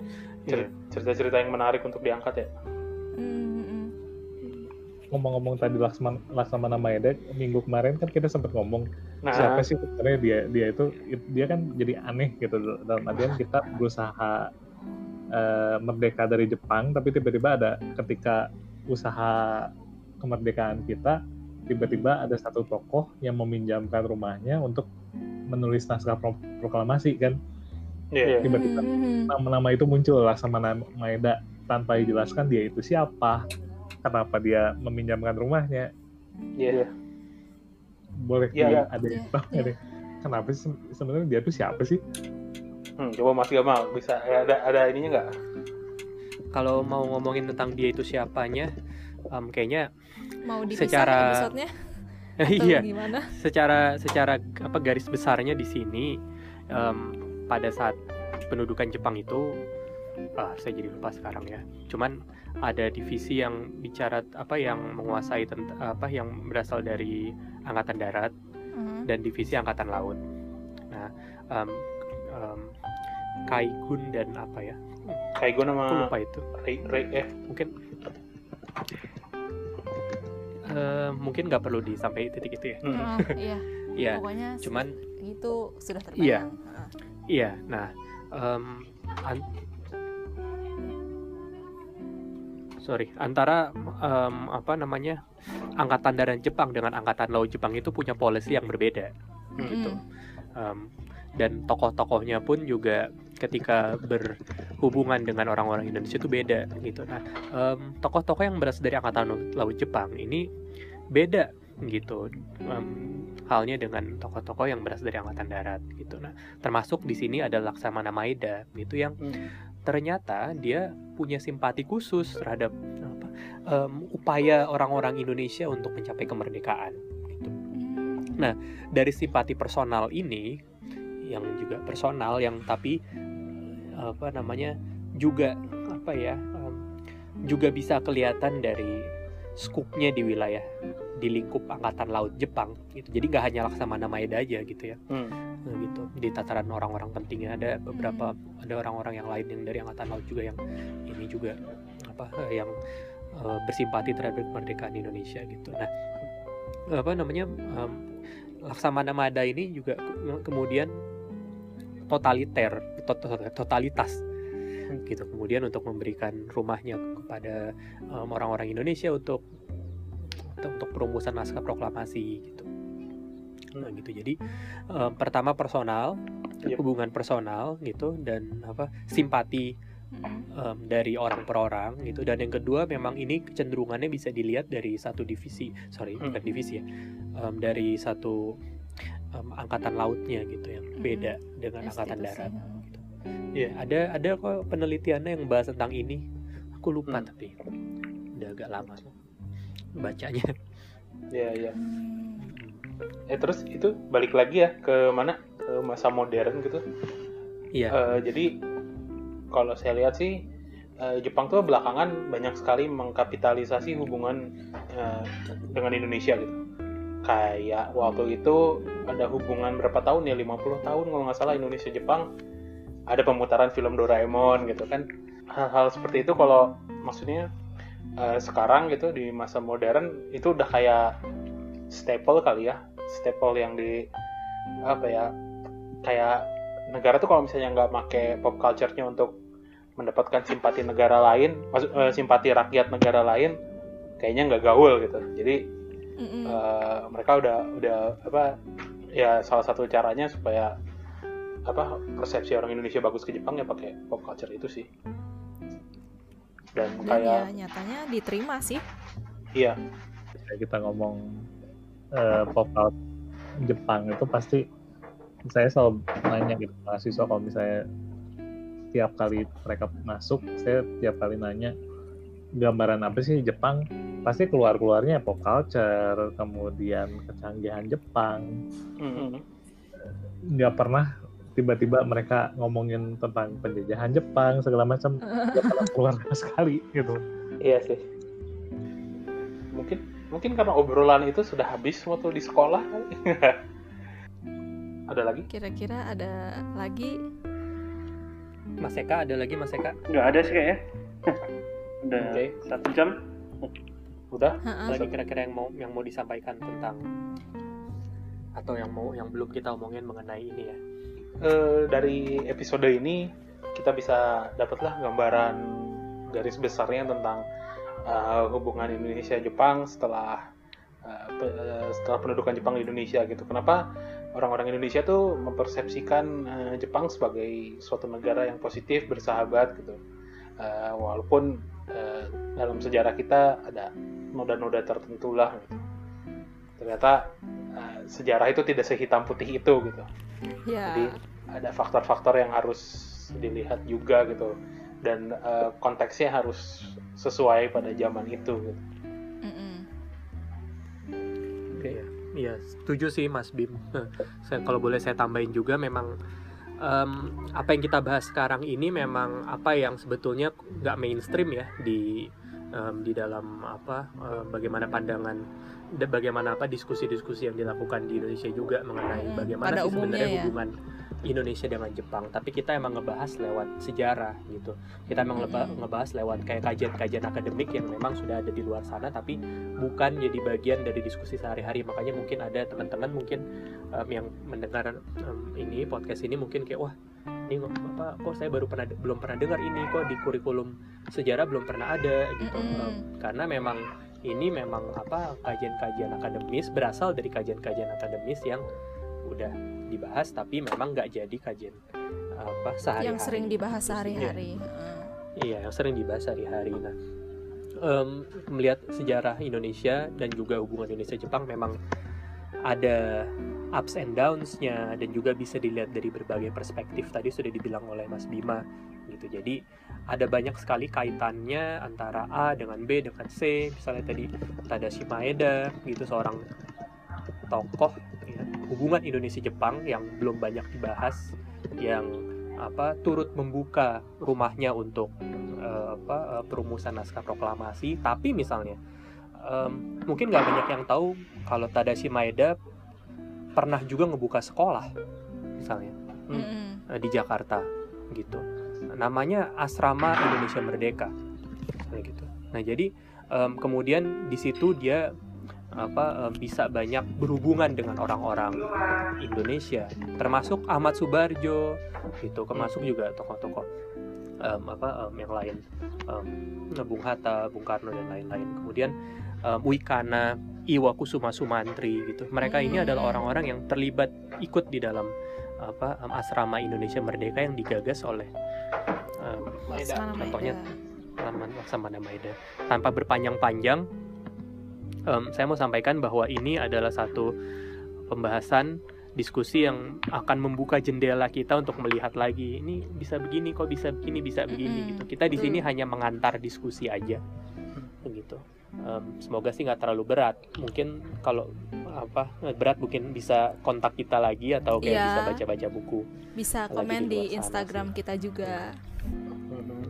cer- cerita-cerita yang menarik untuk diangkat ya. Hmm, hmm. ngomong-ngomong tadi Laksman, Laksamana Maeda minggu kemarin kan kita sempat ngomong nah. siapa sih sebenarnya dia dia itu dia kan jadi aneh gitu dalam artian kita berusaha eh, merdeka dari Jepang tapi tiba-tiba ada ketika usaha kemerdekaan kita tiba-tiba ada satu tokoh yang meminjamkan rumahnya untuk menulis naskah pro- proklamasi kan? Iya. Tiba-tiba Hmm, hmm. nama-nama itu muncul lah sama nama Maeda. Tanpa dijelaskan dia itu siapa kenapa dia meminjamkan rumahnya. Iya. Boleh di- iya. ada yang Iya, tahu nggak iya. kenapa sih se- sebenarnya dia tuh siapa sih? Hmm, coba Mas Gamal bisa ada ada ininya nggak? Kalau mau ngomongin tentang dia itu siapanya, em, kayaknya mau dipisah Secara- episodenya iya, gimana secara secara apa garis besarnya di sini em, pada saat pendudukan Jepang itu ah, saya jadi lupa sekarang ya. Cuman ada divisi yang bicara apa yang menguasai tentang apa yang berasal dari angkatan darat Hmm. dan divisi angkatan laut. Nah, em, em, Kaigun dan apa ya? Kaigo Aku nama lupa itu. Rei, Rei eh Mungkin eh, mungkin nggak perlu disampaikan titik itu ya. hmm. Oh, iya Iya, pokoknya cuman itu sudah Iya. terbayang Ah. Iya, nah, em, an- sorry, antara em, apa namanya angkatan darat Jepang dengan angkatan laut Jepang itu punya policy yang berbeda, gitu. Mm-mm. Em, dan tokoh-tokohnya pun juga ketika berhubungan dengan orang-orang Indonesia itu beda, gitu. Nah, em, tokoh-tokoh yang berasal dari angkatan laut Jepang ini beda, gitu. Em, halnya dengan tokoh-tokoh yang berasal dari angkatan darat, gitu. Nah termasuk di sini ada Laksamana Maeda gitu yang Hmm. ternyata dia punya simpati khusus terhadap apa, em, upaya orang-orang Indonesia untuk mencapai kemerdekaan gitu. Hmm. Dari simpati personal ini yang juga personal yang tapi apa namanya juga apa ya em, juga bisa kelihatan dari skupnya di wilayah di lingkup angkatan laut Jepang gitu. Jadi nggak hanya Laksamana Maeda aja gitu ya. Hmm. Nah, gitu di tataran orang-orang pentingnya ada beberapa ada orang-orang yang lain yang dari angkatan laut juga yang ini juga apa yang eh, bersimpati terhadap kemerdekaan Indonesia gitu nah apa namanya em, Laksamana Mada ini juga ke- kemudian totaliter tot- tot- totalitas. Gitu. Kemudian untuk memberikan rumahnya kepada em, orang-orang Indonesia untuk untuk untuk perumusan naskah proklamasi gitu. Nah gitu. Jadi em, pertama personal Yep. hubungan personal gitu dan apa simpati Hmm. em, dari orang per orang gitu. Dan yang kedua memang ini kecenderungannya bisa dilihat dari satu divisi sorry Hmm. bukan divisi ya em, dari satu em, angkatan lautnya gitu yang Hmm. beda dengan angkatan darat gitu. Iya ada ada kok penelitiannya yang bahas tentang ini aku lupa Hmm. tapi udah agak lama bacanya Iya, iya. Hmm. Eh terus itu balik lagi ya ke mana? Ke masa modern gitu. iya Eh, jadi kalau saya lihat sih eh, Jepang tuh belakangan banyak sekali mengkapitalisasi hubungan eh, dengan Indonesia gitu. Kayak waktu itu ada hubungan berapa tahun ya 50 tahun kalau nggak salah Indonesia Jepang ada pemutaran film Doraemon gitu kan. Hal-hal seperti itu kalau maksudnya eh, sekarang gitu di masa modern itu udah kayak staple kali ya, staple yang di apa ya kayak negara tuh kalau misalnya nggak make pop culture-nya untuk mendapatkan simpati negara lain, maksud eh, simpati rakyat negara lain, kayaknya nggak gaul gitu. Jadi Mm-mm. eh, mereka udah udah apa ya salah satu caranya supaya apa persepsi orang Indonesia bagus ke Jepang ya pakai pop culture itu sih. Dan dan kayak ya nyatanya diterima sih iya, kita ngomong eh, pop out Jepang itu pasti saya selalu nanya gitu mahasiswa kalau misalnya tiap kali mereka masuk saya tiap kali nanya gambaran apa sih Jepang pasti keluar keluarnya pop culture kemudian kecanggihan Jepang nggak pernah tiba-tiba mereka ngomongin tentang penjajahan Jepang segala macam gak pernah keluar sama sekali gitu Iya sih. Mungkin mungkin karena obrolan itu sudah habis waktu di sekolah. Ada lagi? Kira-kira ada lagi Mas Eka ada lagi Mas Eka Nggak ada sih kayaknya. Udah Oke. satu jam. Udah? Ha-ha. lagi kira-kira yang mau yang mau disampaikan tentang atau yang mau yang belum kita omongin mengenai ini ya Eh, dari episode ini kita bisa dapatlah gambaran garis besarnya tentang eh, hubungan Indonesia Jepang setelah eh, pe- eh, setelah pendudukan Jepang di Indonesia gitu. Kenapa orang-orang Indonesia tuh mempersepsikan eh, Jepang sebagai suatu negara yang positif, bersahabat gitu. Eh, walaupun eh, dalam sejarah kita ada noda-noda tertentu lah gitu. Ternyata eh, sejarah itu tidak sehitam putih itu gitu ya jadi ada faktor-faktor yang harus dilihat juga gitu dan eh, konteksnya harus sesuai pada zaman itu gitu. Oke ya, iya setuju sih Mas Bim. saya kalau boleh saya tambahin juga memang em, apa yang kita bahas sekarang ini memang apa yang sebetulnya nggak mainstream ya di em, di dalam apa em, bagaimana pandangan bagaimana apa diskusi-diskusi yang dilakukan di Indonesia juga mengenai Hmm, bagaimana pada sih sebenarnya ya. hubungan Indonesia dengan Jepang. Tapi kita emang ngebahas lewat sejarah gitu. Kita emang Hmm. ngebahas lewat kayak kajian-kajian akademik yang memang sudah ada di luar sana tapi bukan jadi bagian dari diskusi sehari-hari makanya mungkin ada teman-teman mungkin em, yang mendengar em, ini podcast ini mungkin kayak wah ini kok- apa kok saya baru pernah belum pernah dengar ini kok di kurikulum sejarah belum pernah ada gitu Mm-mm. Em, karena memang ini memang apa kajian-kajian akademis berasal dari kajian-kajian akademis yang udah dibahas tapi memang nggak jadi kajian apa sehari-hari yang sering dibahas iya. sehari-hari Heeh. Iya, yang sering dibahas sehari-hari. Nah, em, melihat sejarah Indonesia dan juga hubungan Indonesia-Jepang memang ada ups and downs-nya dan juga bisa dilihat dari berbagai perspektif. Tadi sudah dibilang oleh Mas Bima gitu. Jadi ada banyak sekali kaitannya antara A dengan B dengan C. Misalnya tadi Tadashi Maeda gitu seorang tokoh ya, hubungan Indonesia-Jepang yang belum banyak dibahas yang apa turut membuka rumahnya untuk eh, apa eh, perumusan naskah proklamasi. Tapi misalnya em, mungkin nggak banyak yang tahu kalau Tadashi Maeda pernah juga ngebuka sekolah misalnya eh, di Jakarta gitu namanya Asrama Indonesia Merdeka. Kayak gitu. Nah jadi em, kemudian di situ dia apa em, bisa banyak berhubungan dengan orang-orang Indonesia termasuk Ahmad Subarjo gitu. Termasuk juga tokoh-tokoh em, apa em, yang lain. Em, Bung Hatta, Bung Karno dan lain-lain. Kemudian em, Wikana Iwa Kusuma Sumantri gitu. Mereka ini Hmm. adalah orang-orang yang terlibat ikut di dalam apa asrama Indonesia Merdeka yang digagas oleh contohnya Maeda. Taman Laksamana Maeda. Tanpa berpanjang-panjang, em, saya mau sampaikan bahwa ini adalah satu pembahasan diskusi yang akan membuka jendela kita untuk melihat lagi ini bisa begini kok bisa begini bisa begini Mm-mm, gitu. Kita di sini hanya mengantar diskusi aja, begitu. Em, semoga sih nggak terlalu berat. Mungkin kalau apa berat mungkin bisa kontak kita lagi atau kayak Iya. bisa baca-baca buku bisa Lagi komen di di sana Instagram sih. kita juga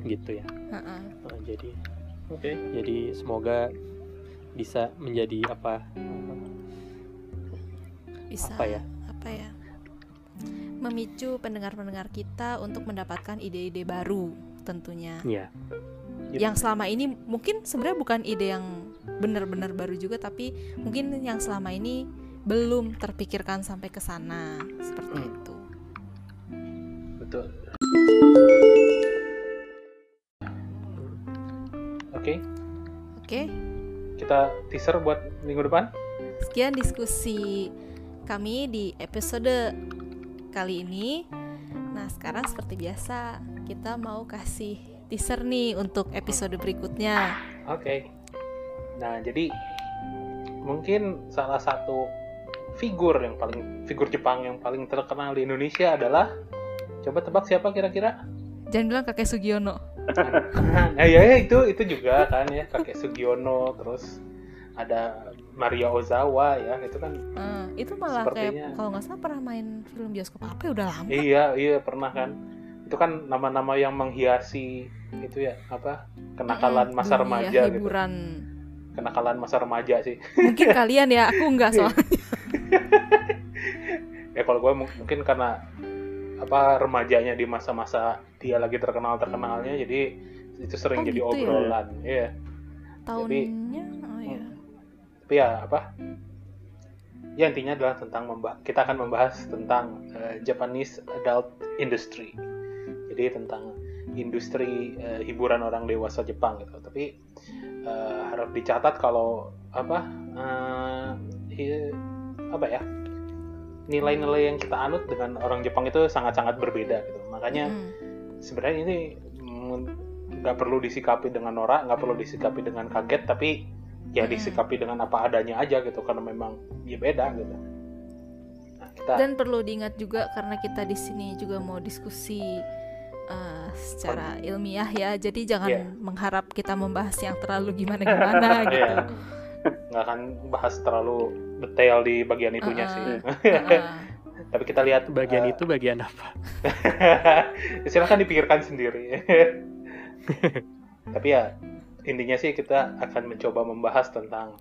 gitu ya. Heeh. Nah, jadi Oke. jadi semoga bisa menjadi apa bisa Apa ya? apa ya memicu pendengar-pendengar kita untuk mendapatkan ide-ide baru tentunya ya yang selama ini mungkin sebenarnya bukan ide yang benar-benar baru juga tapi mungkin yang selama ini belum terpikirkan sampai ke sana seperti Hmm. itu Betul. Oke, oke kita teaser buat minggu depan. sekian diskusi kami di episode kali ini nah sekarang seperti biasa kita mau kasih teaser nih untuk episode berikutnya Oke. Nah, jadi mungkin salah satu figur yang paling figur Jepang yang paling terkenal di Indonesia adalah coba tebak siapa kira-kira? jangan bilang kakek Sugiono nah, ya, ya itu itu juga kan ya kakek Sugiono terus ada Maria Ozawa ya itu kan Eh, itu malah Sepertinya. kayak kalau nggak salah pernah main film bioskop apa ya udah lama iya iya pernah kan itu kan nama-nama yang menghiasi itu ya apa kenakalan masa dunia remaja gitu. hiburan. Kenakalan masa remaja sih. Mungkin kalian ya aku nggak Iya. soalnya. Ya kalau gue mungkin karena apa remajanya di masa-masa dia lagi terkenal terkenalnya jadi itu sering Oh, jadi gitu ya? obrolan. Iya. Tahunnya oh ya tapi ya apa ya intinya adalah tentang kita akan membahas tentang eh, Japanese adult industry jadi tentang industri eh, hiburan orang dewasa Jepang gitu tapi eh, harap dicatat kalau apa eh, i- apa ya nilai-nilai yang kita anut dengan orang Jepang itu sangat-sangat berbeda gitu makanya Mm. sebenarnya ini mm, nggak perlu disikapi dengan norak nggak perlu disikapi dengan kaget tapi ya Mm-mm. disikapi dengan apa adanya aja gitu karena memang ya beda gitu nah, kita dan perlu diingat juga karena kita di sini juga mau diskusi eh, secara ilmiah ya jadi jangan Iya. mengharap kita membahas yang terlalu gimana gimana gitu Iya. nggak akan bahas terlalu detail di bagian itunya Uh-uh. sih Heeh. tapi kita lihat bagian eh, itu bagian apa silahkan dipikirkan sendiri tapi ya intinya sih kita akan mencoba membahas tentang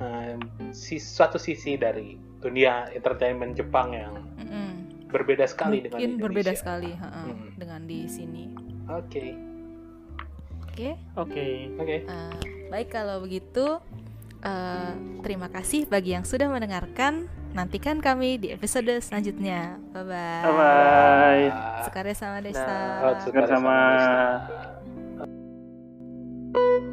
eh, si suatu sisi dari dunia entertainment Jepang yang Mm-mm. Berbeda sekali dengan mungkin berbeda Indonesia. sekali heeh, Mm. dengan di sini Oke, oke oke oke. Eh, baik kalau begitu eh, terima kasih bagi yang sudah mendengarkan nantikan kami di episode selanjutnya bye bye Bye bye. Sekare sama desa Nah, sama- desa.